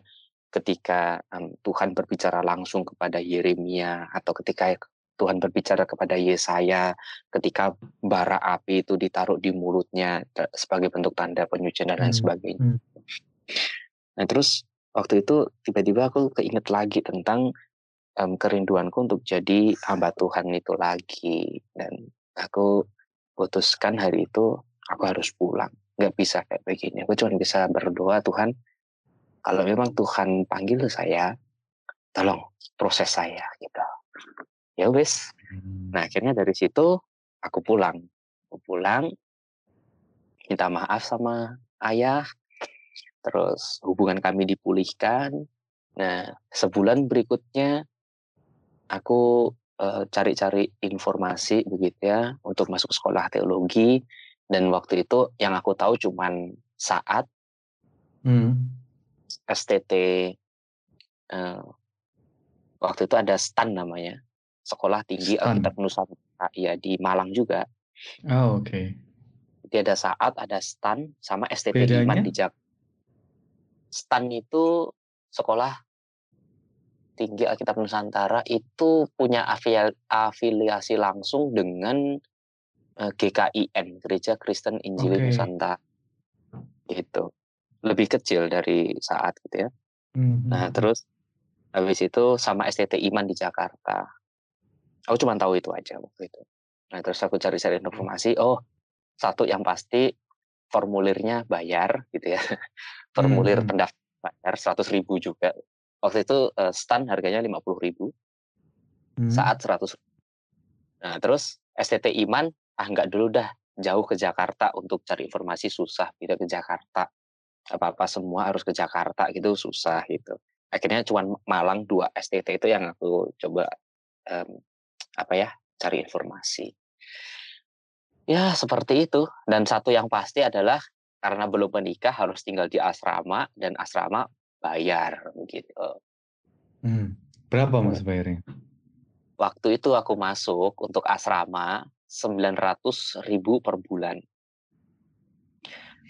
ketika um, Tuhan berbicara langsung kepada Yeremia atau ketika Tuhan berbicara kepada Yesaya ketika bara api itu ditaruh di mulutnya sebagai bentuk tanda penyucian dan lain hmm, sebagainya. Hmm. Nah terus waktu itu tiba-tiba aku keinget lagi tentang um, kerinduanku untuk jadi hamba Tuhan itu lagi. Dan aku putuskan hari itu aku harus pulang. Nggak bisa kayak begini. Aku cuma bisa berdoa Tuhan kalau memang Tuhan panggil saya tolong proses saya gitu. Ya wes hmm. nah akhirnya dari situ aku pulang. Aku pulang minta maaf sama ayah terus hubungan kami dipulihkan. Nah sebulan berikutnya aku cari cari-cari informasi begitu ya untuk masuk sekolah teologi dan waktu itu yang aku tahu cuman saat hmm. STT uh, waktu itu ada STAN namanya Sekolah Tinggi Alkitab Nusantara ya di Malang juga. Oh, oke. Okay. Jadi ada saat ada STAN sama STT Bedanya? Iman di Jakarta. STAN itu sekolah tinggi Alkitab Nusantara itu punya afiliasi langsung dengan eh, GKIN Gereja Kristen Injil okay. Nusantara gitu lebih kecil dari saat gitu ya mm -hmm. nah terus habis itu sama STT Iman di Jakarta Aku cuma tahu itu aja waktu itu. Nah terus aku cari-cari hmm. informasi, oh satu yang pasti formulirnya bayar gitu ya. Formulir hmm. pendaftar bayar 100 ribu juga. Waktu itu uh, stand harganya 50 ribu. Hmm. Saat 100 Nah terus STT Iman, ah nggak dulu dah jauh ke Jakarta untuk cari informasi susah gitu ke Jakarta. Apa-apa semua harus ke Jakarta gitu susah gitu. Akhirnya cuma Malang dua STT itu yang aku coba um, apa ya cari informasi. Ya seperti itu. Dan satu yang pasti adalah karena belum menikah harus tinggal di asrama dan asrama bayar gitu. Hmm. Berapa mas bayarnya? Waktu itu aku masuk untuk asrama 900 ribu per bulan.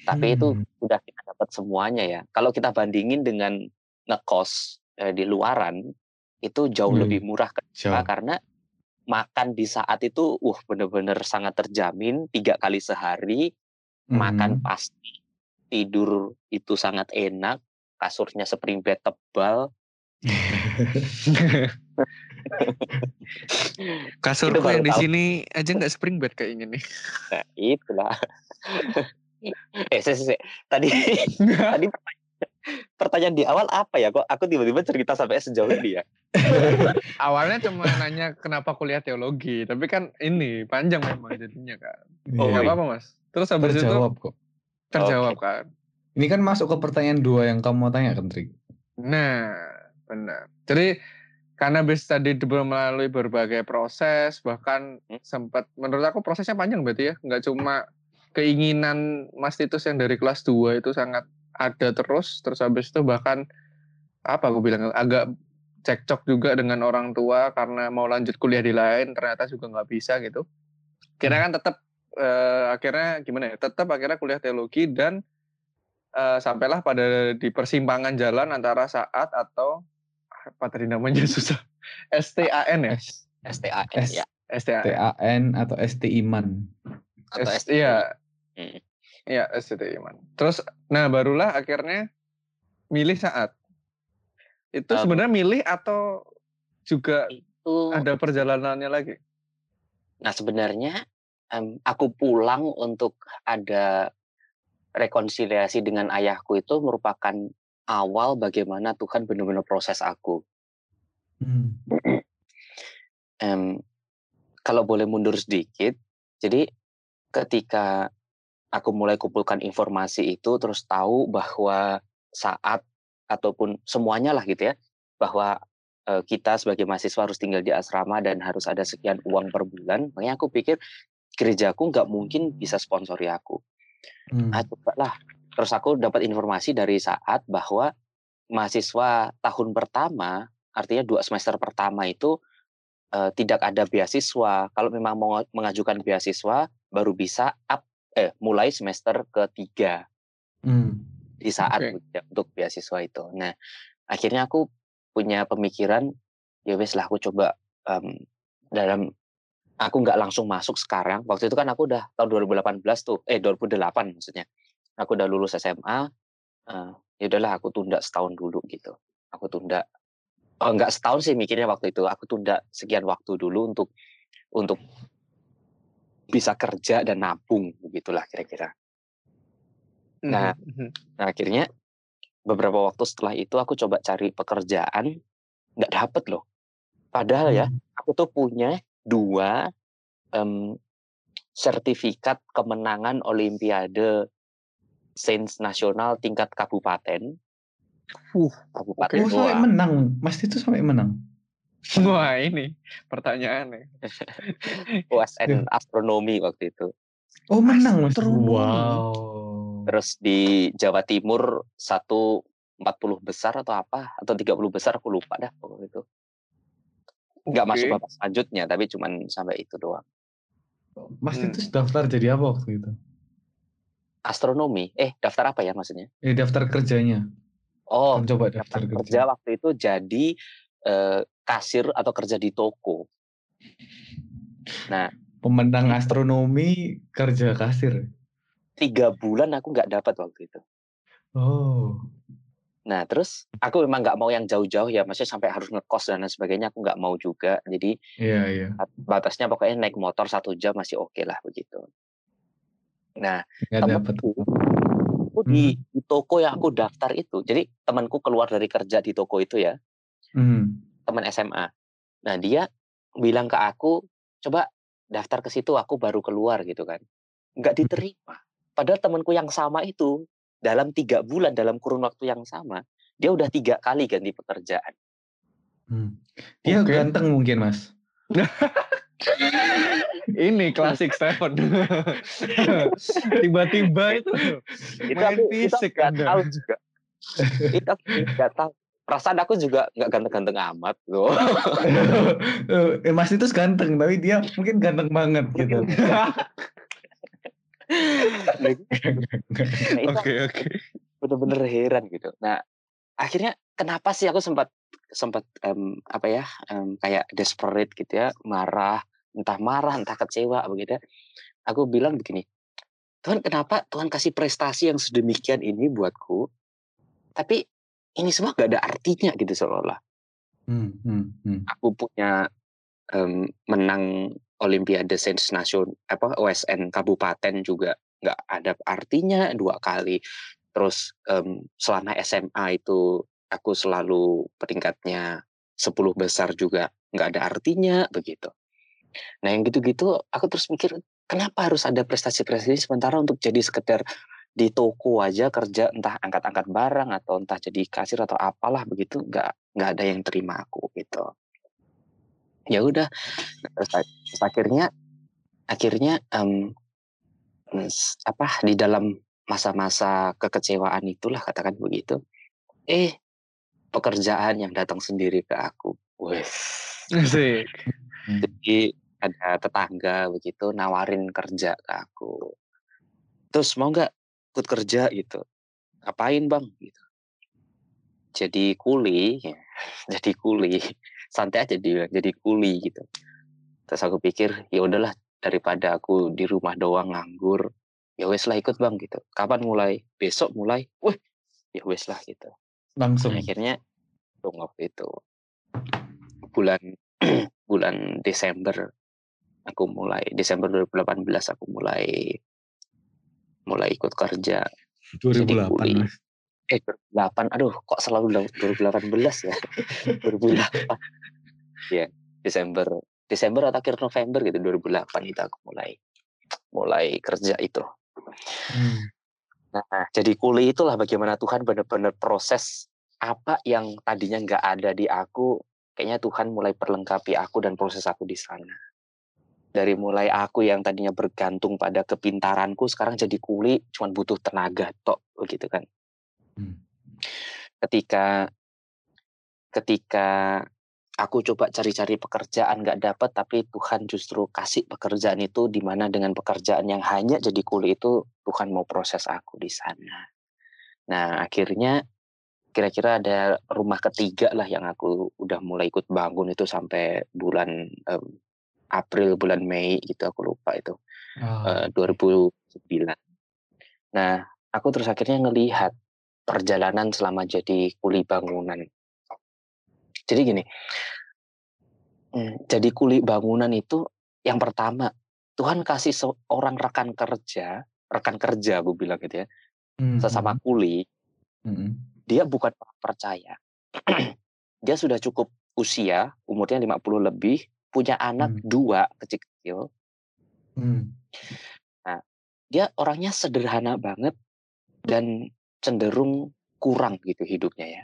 Tapi hmm. itu udah kita dapat semuanya ya. Kalau kita bandingin dengan ngekos eh, di luaran itu jauh hmm. lebih murah karena makan di saat itu, uh bener-bener sangat terjamin tiga kali sehari, makan Mhm. pasti, tidur itu sangat enak, kasurnya spring bed tebal. Kasurku yang di tahu. sini aja nggak spring bed kayak gini. Nah, itulah. eh, sih, sih, Tadi tadi pertanyaan, di awal apa ya? Kok aku tiba-tiba cerita sampai sejauh ini ya? Awalnya cuma nanya kenapa kuliah teologi, tapi kan ini panjang memang jadinya kan. Oh, Nggak Iya. apa-apa mas. Terus habis itu Terjawab kok. terjawab kan. Ini kan masuk ke pertanyaan dua yang kamu mau tanya kan, Trik? Nah, benar. Jadi karena bis tadi di- melalui berbagai proses, bahkan Hmm. sempat menurut aku prosesnya panjang berarti ya, nggak cuma keinginan Mas Titus yang dari kelas 2 itu sangat ada terus, terus habis itu bahkan apa aku bilang agak cekcok juga dengan orang tua karena mau lanjut kuliah di lain ternyata juga nggak bisa gitu. Kira kan tetap eh, akhirnya gimana ya? Tetap akhirnya kuliah teologi dan eh, sampailah pada di persimpangan jalan antara saat atau apa tadi namanya susah. STAN ya? STAN S- ya. STAN TAN atau ST Iman. atau S- STAN. iya. Hmm. iya Iman. Terus nah barulah akhirnya milih saat. Itu Um, sebenarnya milih atau juga Itu ada perjalanannya lagi? Nah sebenarnya em, aku pulang untuk ada rekonsiliasi dengan ayahku itu merupakan awal bagaimana Tuhan benar-benar proses aku. Hmm. Em, kalau boleh mundur sedikit, jadi ketika aku mulai kumpulkan informasi itu terus tahu bahwa saat ataupun semuanya lah gitu ya, bahwa eh, kita sebagai mahasiswa harus tinggal di asrama dan harus ada sekian uang per bulan, makanya aku pikir gerejaku nggak mungkin bisa sponsori aku. Hmm. Ah, coba lah. Terus aku dapat informasi dari saat bahwa mahasiswa tahun pertama, artinya dua semester pertama itu eh, tidak ada beasiswa. Kalau memang mau mengajukan beasiswa, baru bisa up eh mulai semester ketiga Hmm. di saat ujian untuk beasiswa itu. Nah, akhirnya aku punya pemikiran, ya wes lah aku coba em, dalam aku nggak langsung masuk sekarang. Waktu itu kan aku udah tahun 2018 tuh, eh 2008 maksudnya. Aku udah lulus SMA. eh, ya udahlah aku tunda setahun dulu gitu. Aku tunda. Oh, nggak setahun sih mikirnya waktu itu. Aku tunda sekian waktu dulu untuk untuk bisa kerja dan nabung begitulah kira-kira. Nah, Mhm. Nah, akhirnya beberapa waktu setelah itu aku coba cari pekerjaan, nggak dapet loh. Padahal ya, Hmm. aku tuh punya dua em, sertifikat kemenangan Olimpiade Sains Nasional tingkat kabupaten. Uh, Kabupaten Oh, sampai menang. Mas itu sampai menang. wah ini pertanyaannya USN astronomi waktu itu. Oh, menang Mas. Wow. Terus di Jawa Timur satu 40 besar atau apa atau 30 besar aku lupa dah pokoknya itu. Nggak Oke. masuk babak selanjutnya tapi cuman sampai itu doang. Mas Hmm. itu daftar jadi apa waktu itu? Astronomi. Eh, daftar apa ya maksudnya? Eh, daftar kerjanya. Oh, Kan coba daftar daftar kerja. kerja waktu itu jadi eh, kasir atau kerja di toko. Pemenang astronomi kerja kasir. Tiga bulan aku nggak dapat waktu itu. Oh. Nah, terus aku memang nggak mau yang jauh-jauh ya, maksudnya sampai harus ngekos dan lain sebagainya, aku nggak mau juga. Jadi Iya, iya. batasnya pokoknya naik motor satu jam masih oke lah begitu. Nah, temanku aku di, di toko yang aku daftar itu, jadi temanku keluar dari kerja di toko itu ya, Hmm. teman SMA. Nah, dia bilang ke aku, coba daftar ke situ, aku baru keluar gitu kan. Nggak diterima. Padahal temanku yang sama itu, dalam tiga bulan, dalam kurun waktu yang sama, dia udah tiga kali ganti pekerjaan. Hmm. Dia Oke. ganteng mungkin, Mas. ini klasik Stefan tiba-tiba itu Itu main aku, fisik nggak Anda. tahu juga. itu aku nggak tahu. Perasaan aku juga nggak ganteng-ganteng amat loh. eh, Mas itu ganteng, tapi dia mungkin ganteng banget gitu. Nah, oke oke bener-bener heran gitu. Nah, akhirnya kenapa sih aku sempat sempat um, apa ya um, kayak desperate gitu ya marah entah marah entah kecewa begitu ya. aku bilang begini Tuhan kenapa Tuhan kasih prestasi yang sedemikian ini buatku tapi ini semua gak ada artinya gitu seolah-olah hmm, hmm, hmm. aku punya um, menang Olimpiade Sains Nasional apa OSN kabupaten juga nggak ada artinya dua kali. Terus um, selama SMA itu aku selalu peringkatnya 10 besar juga nggak ada artinya begitu. Nah yang gitu-gitu aku terus mikir kenapa harus ada prestasi-prestasi sementara untuk jadi sekedar di toko aja kerja entah angkat-angkat barang atau entah jadi kasir atau apalah begitu nggak nggak ada yang terima aku gitu ya udah terus, terus akhirnya akhirnya um, apa di dalam masa-masa kekecewaan itulah katakan begitu eh pekerjaan yang datang sendiri ke aku. Wes jadi ada tetangga begitu nawarin kerja ke aku. Terus mau nggak ikut kerja gitu? Ngapain bang? Gitu. Jadi kuli ya. jadi kuli santai aja dia jadi kuli gitu. Terus aku pikir ya udahlah daripada aku di rumah doang nganggur ya wes lah ikut bang gitu. Kapan mulai? Besok mulai? Wah ya wes lah gitu. Langsung. Nah, akhirnya waktu itu bulan bulan Desember aku mulai Desember 2018 aku mulai mulai ikut kerja. 2008 kuli. Eh 2008 aduh kok selalu 2018 ya? 2008 ya Desember. Desember atau akhir November gitu 2008 itu aku mulai mulai kerja itu. Hmm. nah jadi kuli itulah bagaimana Tuhan benar-benar proses apa yang tadinya nggak ada di aku kayaknya Tuhan mulai perlengkapi aku dan proses aku di sana. Dari mulai aku yang tadinya bergantung pada kepintaranku sekarang jadi kuli cuman butuh tenaga tok begitu kan. Ketika ketika aku coba cari-cari pekerjaan nggak dapat tapi Tuhan justru kasih pekerjaan itu di mana dengan pekerjaan yang hanya jadi kuli itu Tuhan mau proses aku di sana nah akhirnya kira-kira ada rumah ketiga lah yang aku udah mulai ikut bangun itu sampai bulan um, April bulan Mei gitu aku lupa itu oh. uh, 2009. Nah aku terus akhirnya ngelihat perjalanan selama jadi kuli bangunan. Jadi gini, hmm, jadi kuli bangunan itu yang pertama Tuhan kasih seorang rekan kerja, rekan kerja gue bilang gitu ya, mm-hmm. sesama kuli, mm-hmm. dia bukan percaya, dia sudah cukup usia, umurnya 50 lebih, punya anak hmm. dua kecil-kecil. Hmm. Nah, dia orangnya sederhana banget dan cenderung kurang gitu hidupnya ya.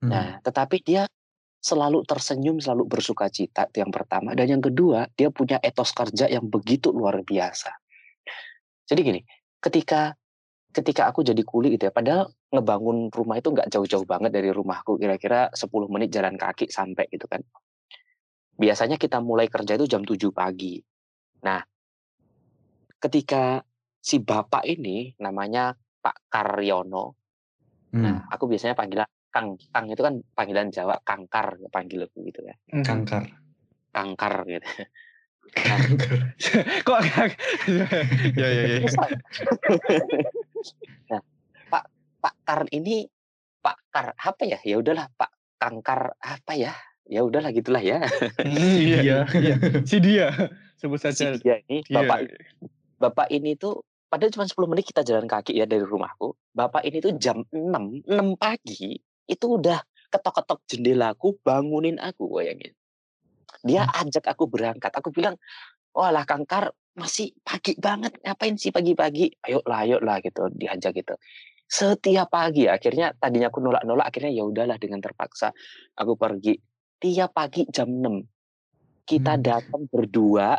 Hmm. Nah, tetapi dia selalu tersenyum, selalu bersuka cita itu yang pertama. Dan yang kedua, dia punya etos kerja yang begitu luar biasa. Jadi gini, ketika ketika aku jadi kuli gitu ya, padahal ngebangun rumah itu nggak jauh-jauh banget dari rumahku, kira-kira 10 menit jalan kaki sampai gitu kan biasanya kita mulai kerja itu jam 7 pagi. Nah, ketika si bapak ini namanya Pak Karyono, nah, hmm. nah aku biasanya panggilan Kang, Kang itu kan panggilan Jawa, Kangkar panggil aku gitu ya. Hmm. Kangkar. Kangkar gitu. Nah, kok ya ya ya. nah, Pak Pak Kar ini Pak Kar apa ya? Ya udahlah Pak Kangkar apa ya? ya udahlah gitulah ya. Hmm, iya, iya. Si dia sebut saja. Si dia ini iya. bapak bapak ini tuh padahal cuma 10 menit kita jalan kaki ya dari rumahku. Bapak ini tuh jam 6, 6 pagi itu udah ketok-ketok jendelaku bangunin aku bayangin. Dia hmm. ajak aku berangkat. Aku bilang, "Walah Kangkar, masih pagi banget. Ngapain sih pagi-pagi? Ayolah, ayolah gitu." Diajak gitu setiap pagi akhirnya tadinya aku nolak-nolak akhirnya ya udahlah dengan terpaksa aku pergi tiap pagi jam 6 kita hmm. datang berdua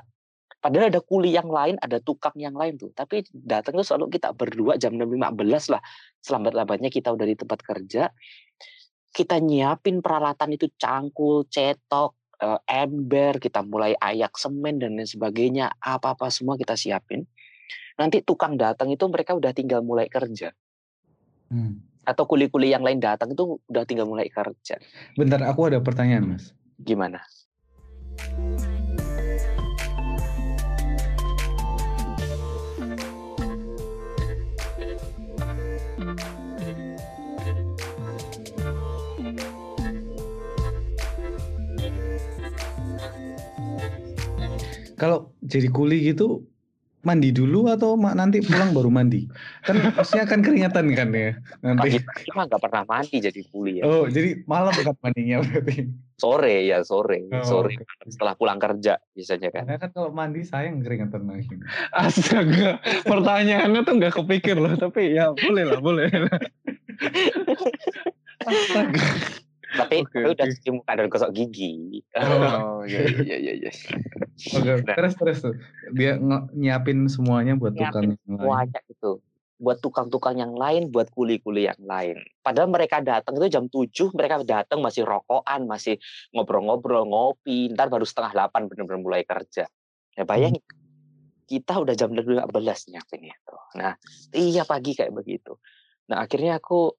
padahal ada kuli yang lain ada tukang yang lain tuh tapi datang tuh selalu kita berdua jam 6.15 lah selambat-lambatnya kita udah di tempat kerja kita nyiapin peralatan itu cangkul cetok eh, ember kita mulai ayak semen dan lain sebagainya apa-apa semua kita siapin nanti tukang datang itu mereka udah tinggal mulai kerja hmm. atau kuli-kuli yang lain datang itu udah tinggal mulai kerja. Bentar, aku ada pertanyaan, Mas. Gimana? Kalau jadi kuli gitu mandi dulu atau ma- nanti pulang baru mandi? Kan pasti akan keringetan kan ya nanti. Mah nggak pernah mandi jadi kuli ya. Oh, jadi malam kan mandinya berarti. Sore ya sore, Oh, sore setelah pulang kerja biasanya kan. Karena kan kalau mandi sayang keringetan lagi. Astaga, pertanyaannya tuh nggak kepikir loh, tapi ya boleh lah, boleh lah. Astaga. Tapi, Oke, tapi udah cuci muka dan gosok gigi. Oh, iya, iya, iya, iya. Oke, Nah. terus terus tuh. Dia nyiapin semuanya buat Nyiapin tukang yang lain. Semuanya itu. Buat tukang-tukang yang lain, buat kuli-kuli yang lain. Padahal mereka datang itu jam 7, mereka datang masih rokokan, masih ngobrol-ngobrol, ngopi. Ntar baru setengah 8 benar-benar mulai kerja. Ya bayangin, kita udah jam 12 nyiapin itu. Nah, iya pagi kayak begitu. Nah, akhirnya aku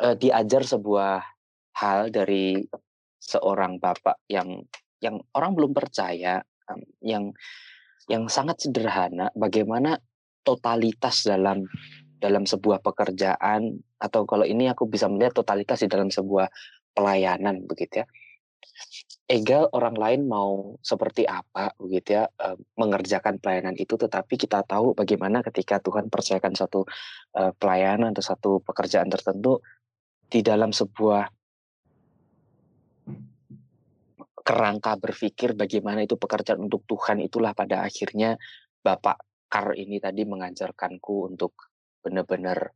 eh, diajar sebuah hal dari seorang bapak yang yang orang belum percaya, yang yang sangat sederhana bagaimana totalitas dalam dalam sebuah pekerjaan atau kalau ini aku bisa melihat totalitas di dalam sebuah pelayanan begitu ya. Egal orang lain mau seperti apa begitu ya mengerjakan pelayanan itu tetapi kita tahu bagaimana ketika Tuhan percayakan satu eh, pelayanan atau satu pekerjaan tertentu di dalam sebuah kerangka berpikir bagaimana itu pekerjaan untuk Tuhan itulah pada akhirnya Bapak Kar ini tadi mengajarkanku untuk benar-benar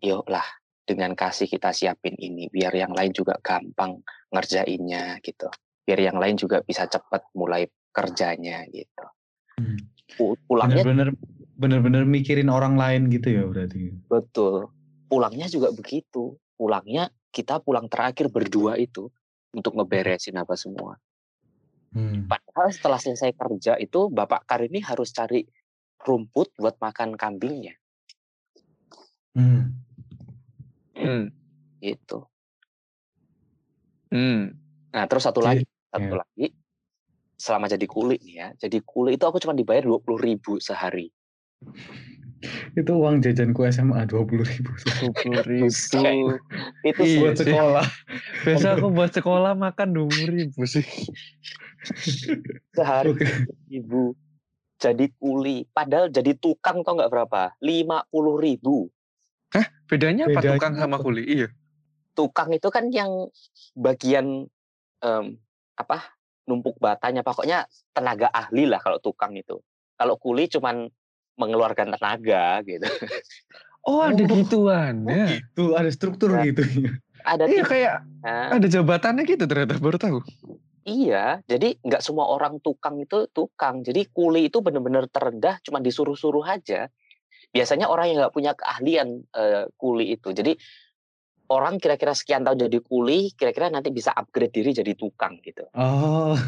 yuklah dengan kasih kita siapin ini biar yang lain juga gampang ngerjainnya gitu biar yang lain juga bisa cepat mulai kerjanya gitu Hmm. Pu- pulangnya Bener-bener bener-bener mikirin orang lain gitu ya berarti. betul pulangnya juga begitu pulangnya kita pulang terakhir berdua itu untuk ngeberesin apa semua Hmm. Padahal setelah selesai kerja itu Bapak Kar ini harus cari rumput buat makan kambingnya Hmm. Hmm. gitu. Hmm. Nah, terus satu lagi, satu ya. lagi selama jadi kuli nih ya. Jadi kuli itu aku cuma dibayar 20.000 ribu sehari. Itu uang jajanku SMA dua puluh ribu. Dua ribu. Itu Iya buat sekolah. Biasa aku buat sekolah makan dua ribu sih. sehari ribu. Jadi kuli. Padahal jadi tukang tau nggak berapa? 50.000 ribu. Bedanya apa Bedanya tukang sama apa? kuli? Iya. Tukang itu kan yang bagian em, apa numpuk batanya. Pokoknya tenaga ahli lah kalau tukang itu. Kalau kuli cuman mengeluarkan tenaga gitu. Oh ada Oh. gituannya. Itu ada struktur Ya. gitu. Ada Iya kayak Nah, ada jabatannya gitu ternyata baru tahu. Iya, jadi nggak semua orang tukang itu tukang. Jadi kuli itu benar-benar terendah, cuma disuruh-suruh aja. Biasanya orang yang nggak punya keahlian eh, kuli itu. Jadi orang kira-kira sekian tahun jadi kuli, kira-kira nanti bisa upgrade diri jadi tukang gitu. Oh.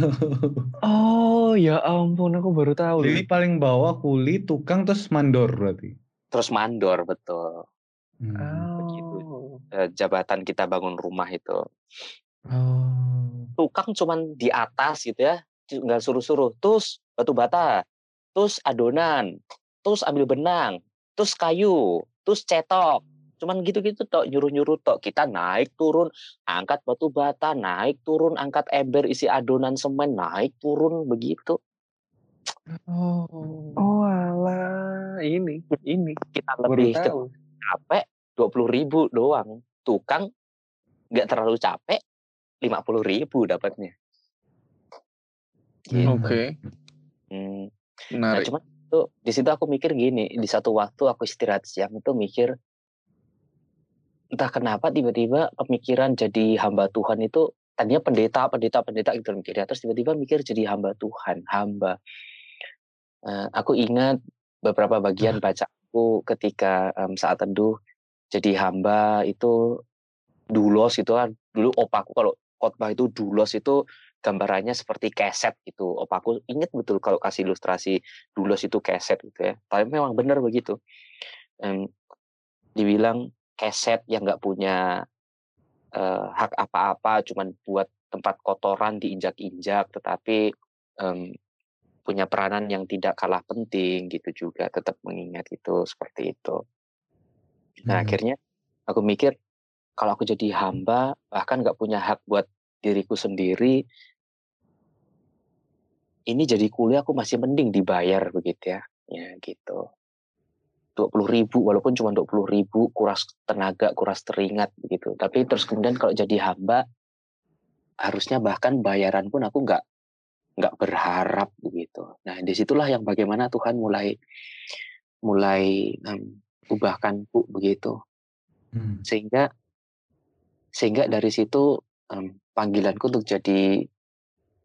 Oh ya ampun aku baru tahu. Jadi paling bawah kuli, tukang terus mandor berarti. Terus mandor betul. Hmm. begitu. Oh. Eh, jabatan kita bangun rumah itu. Oh. Tukang cuman di atas gitu ya, nggak suruh-suruh. Terus batu bata, terus adonan, terus ambil benang, terus kayu, terus cetok. Cuman gitu-gitu tok, nyuruh-nyuruh tok. Kita naik turun, angkat batu bata, naik turun, angkat ember isi adonan semen, naik turun begitu. Oh. Oh alah ini ini Kita lebih ke- tahu. capek dua puluh ribu doang. Tukang nggak terlalu capek, lima puluh ribu dapatnya. Gitu. Oke Hmm. Nah, menarik. cuman itu di situ aku mikir gini, di satu waktu aku istirahat siang itu mikir entah kenapa tiba-tiba pemikiran jadi hamba Tuhan itu tadinya pendeta, pendeta, pendeta gitu mikirnya, terus tiba-tiba mikir jadi hamba Tuhan, hamba. Eh, aku ingat beberapa bagian bacaku ketika em, saat teduh jadi hamba itu dulos gitu kan. Dulu opaku kalau khotbah itu dulos itu gambarannya seperti keset gitu. Opaku inget betul kalau kasih ilustrasi dulos itu keset gitu ya. Tapi memang benar begitu. Em, dibilang keset yang nggak punya uh, hak apa-apa, cuman buat tempat kotoran diinjak-injak, tetapi um, punya peranan yang tidak kalah penting gitu juga, tetap mengingat itu seperti itu. Nah hmm. akhirnya aku mikir kalau aku jadi hamba bahkan nggak punya hak buat diriku sendiri, ini jadi kuliah aku masih mending dibayar begitu ya, ya gitu. Dua puluh ribu walaupun cuma dua puluh ribu kuras tenaga kuras teringat begitu tapi terus kemudian kalau jadi hamba harusnya bahkan bayaran pun aku nggak nggak berharap begitu. Nah di situlah yang bagaimana Tuhan mulai mulai um, ubahkanku begitu, hmm. sehingga sehingga dari situ um, panggilanku untuk jadi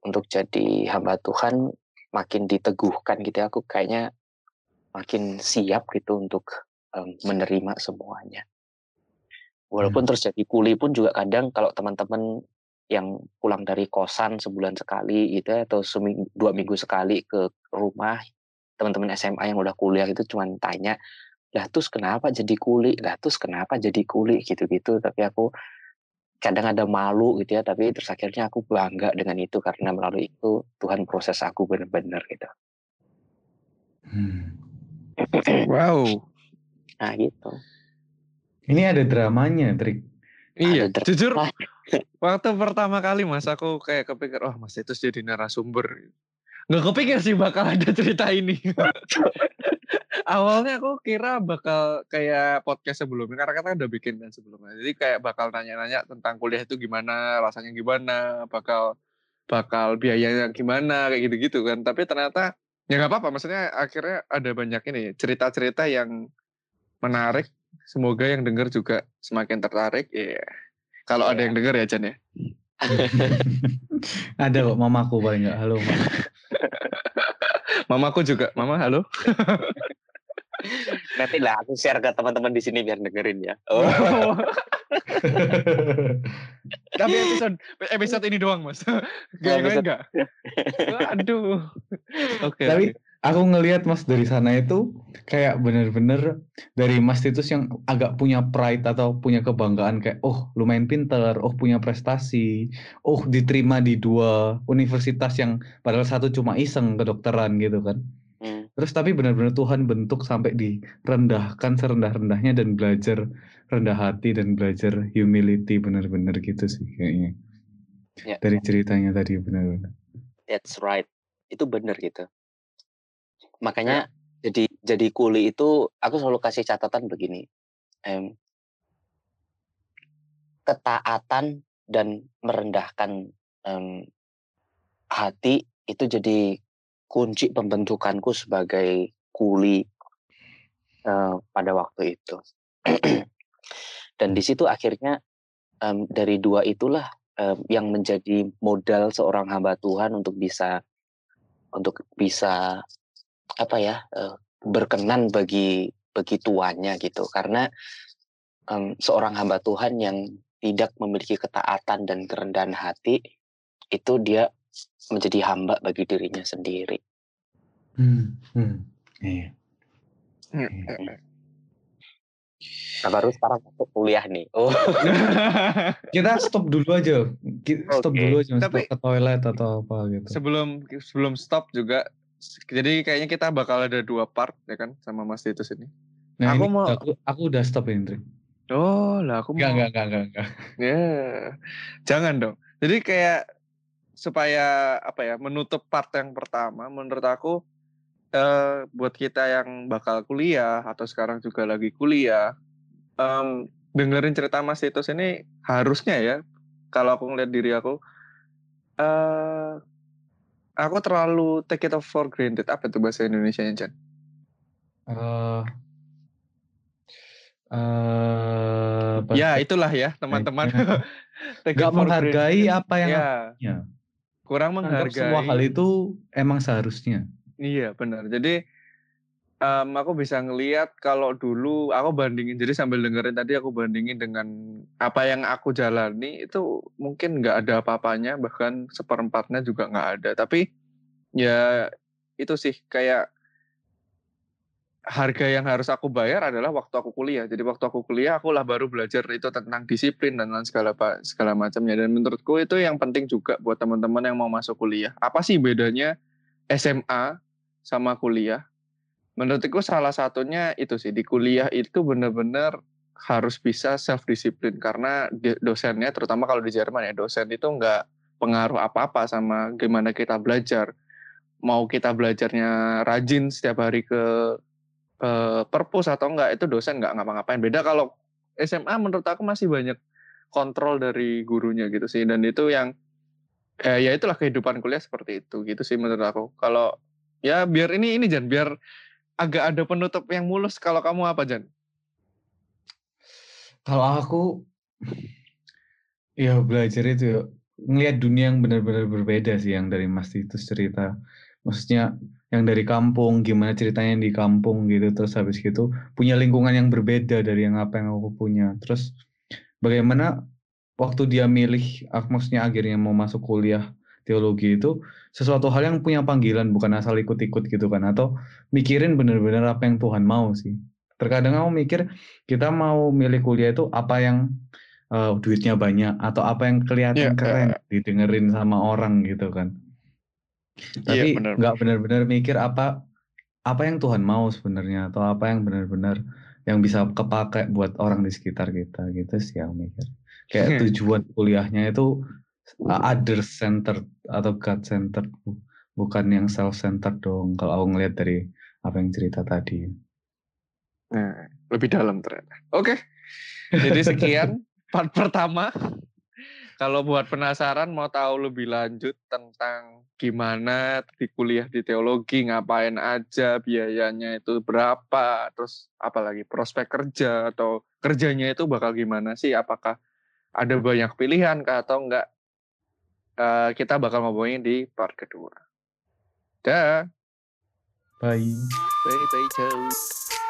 untuk jadi hamba Tuhan makin diteguhkan gitu ya. Aku kayaknya makin siap gitu untuk um, menerima semuanya. Walaupun hmm. terus jadi kuli pun juga kadang kalau teman-teman yang pulang dari kosan sebulan sekali gitu ya, atau seminggu, dua minggu sekali ke rumah teman-teman SMA yang udah kuliah itu cuma tanya lah terus kenapa jadi kuli lah terus kenapa jadi kuli gitu-gitu tapi aku kadang ada malu gitu ya tapi terus akhirnya aku bangga dengan itu karena melalui itu Tuhan proses aku benar-benar gitu hmm. Wow nah gitu ini ada dramanya trik iya jujur Waktu pertama kali mas aku kayak kepikir, oh mas itu jadi narasumber. Nggak kepikir sih bakal ada cerita ini. Awalnya aku kira bakal kayak podcast sebelumnya, karena kita udah bikin kan sebelumnya. Jadi kayak bakal nanya-nanya tentang kuliah itu gimana, rasanya gimana, bakal bakal biayanya gimana, kayak gitu-gitu kan. Tapi ternyata ya nggak apa-apa, maksudnya akhirnya ada banyak ini cerita-cerita yang menarik. Semoga yang dengar juga semakin tertarik. Ya, yeah kalau yeah. ada yang dengar ya Chan ya. ada kok mamaku paling enggak. Halo mama. mamaku juga. Mama halo. Nanti lah aku share ke teman-teman di sini biar dengerin ya. Oh. Tapi episode episode ini doang mas. Gak enggak. Aduh. Oke. Okay, Tapi aku ngelihat Mas dari sana itu kayak bener-bener dari Mas Titus yang agak punya pride atau punya kebanggaan kayak oh lumayan pinter, oh punya prestasi, oh diterima di dua universitas yang padahal satu cuma iseng kedokteran gitu kan. Terus tapi benar-benar Tuhan bentuk sampai direndahkan serendah-rendahnya dan belajar rendah hati dan belajar humility benar-benar gitu sih kayaknya. Ya. Dari ceritanya tadi benar-benar. That's right. Itu benar gitu Makanya ya. jadi jadi kuli itu aku selalu kasih catatan begini. Em, ketaatan dan merendahkan em, hati itu jadi kunci pembentukanku sebagai kuli uh, pada waktu itu. dan di situ akhirnya um, dari dua itulah um, yang menjadi modal seorang hamba Tuhan untuk bisa untuk bisa apa ya uh, berkenan bagi bagi tuannya gitu karena um, seorang hamba Tuhan yang tidak memiliki ketaatan dan kerendahan hati itu dia menjadi hamba bagi dirinya sendiri. Hmm, hmm. Iya. Hmm. Nah, baru sekarang untuk kuliah nih. Oh. Kita stop dulu aja. Stop okay. dulu aja Tapi, ke toilet atau apa gitu. Sebelum sebelum stop juga jadi kayaknya kita bakal ada dua part ya kan sama Mas Titus ini. Nah, aku ini mau aku, aku udah stop ini, Trik. Oh, lah aku mau. Enggak, enggak, enggak, enggak. Ya. Yeah. Jangan dong. Jadi kayak supaya apa ya, menutup part yang pertama menurut aku eh, buat kita yang bakal kuliah atau sekarang juga lagi kuliah um, dengerin cerita Mas Titus ini harusnya ya kalau aku ngeliat diri aku uh, aku terlalu take it for granted. Apa itu bahasa Indonesia-nya, Chan? Uh, uh, ya, itulah ya, teman-teman. Gak menghargai apa yang ya. ya. Kurang menghargai. semua hal itu emang seharusnya. Iya, benar. Jadi um, aku bisa ngelihat kalau dulu aku bandingin jadi sambil dengerin tadi aku bandingin dengan apa yang aku jalani itu mungkin nggak ada apa-apanya bahkan seperempatnya juga nggak ada tapi ya itu sih kayak harga yang harus aku bayar adalah waktu aku kuliah. Jadi waktu aku kuliah, aku lah baru belajar itu tentang disiplin dan lain segala segala macamnya. Dan menurutku itu yang penting juga buat teman-teman yang mau masuk kuliah. Apa sih bedanya SMA sama kuliah? Menurutku salah satunya itu sih di kuliah itu benar-benar harus bisa self disiplin karena dosennya terutama kalau di Jerman ya dosen itu nggak pengaruh apa-apa sama gimana kita belajar mau kita belajarnya rajin setiap hari ke uh, perpus atau enggak itu dosen nggak ngapa-ngapain. Beda kalau SMA menurut aku masih banyak kontrol dari gurunya gitu sih. Dan itu yang eh, ya itulah kehidupan kuliah seperti itu gitu sih menurut aku. Kalau ya biar ini ini Jan biar agak ada penutup yang mulus. Kalau kamu apa Jan? Kalau aku ya belajar itu ngelihat dunia yang benar-benar berbeda sih yang dari Mas itu cerita. Maksudnya yang dari kampung, gimana ceritanya di kampung gitu, terus habis gitu punya lingkungan yang berbeda dari yang apa yang aku punya. Terus bagaimana waktu dia milih, maksudnya akhirnya mau masuk kuliah teologi itu sesuatu hal yang punya panggilan bukan asal ikut-ikut gitu kan atau mikirin benar-benar apa yang Tuhan mau sih. Terkadang aku mikir kita mau milih kuliah itu apa yang uh, duitnya banyak atau apa yang kelihatan yeah, keren uh, didengerin sama orang gitu kan iya, tapi yeah, nggak benar-benar mikir apa apa yang Tuhan mau sebenarnya atau apa yang benar-benar yang bisa kepake buat orang di sekitar kita gitu sih aku mikir kayak tujuan kuliahnya itu other center atau God center bukan yang self center dong kalau aku ngeliat dari apa yang cerita tadi. Nah, lebih dalam ternyata. Oke. Jadi sekian part pertama. Kalau buat penasaran mau tahu lebih lanjut tentang gimana di kuliah di teologi, ngapain aja, biayanya itu berapa, terus apalagi prospek kerja atau kerjanya itu bakal gimana sih? Apakah ada banyak pilihan kah atau enggak? Uh, kita bakal ngomongin di part kedua. Dah. Bye. Bye bye ciao.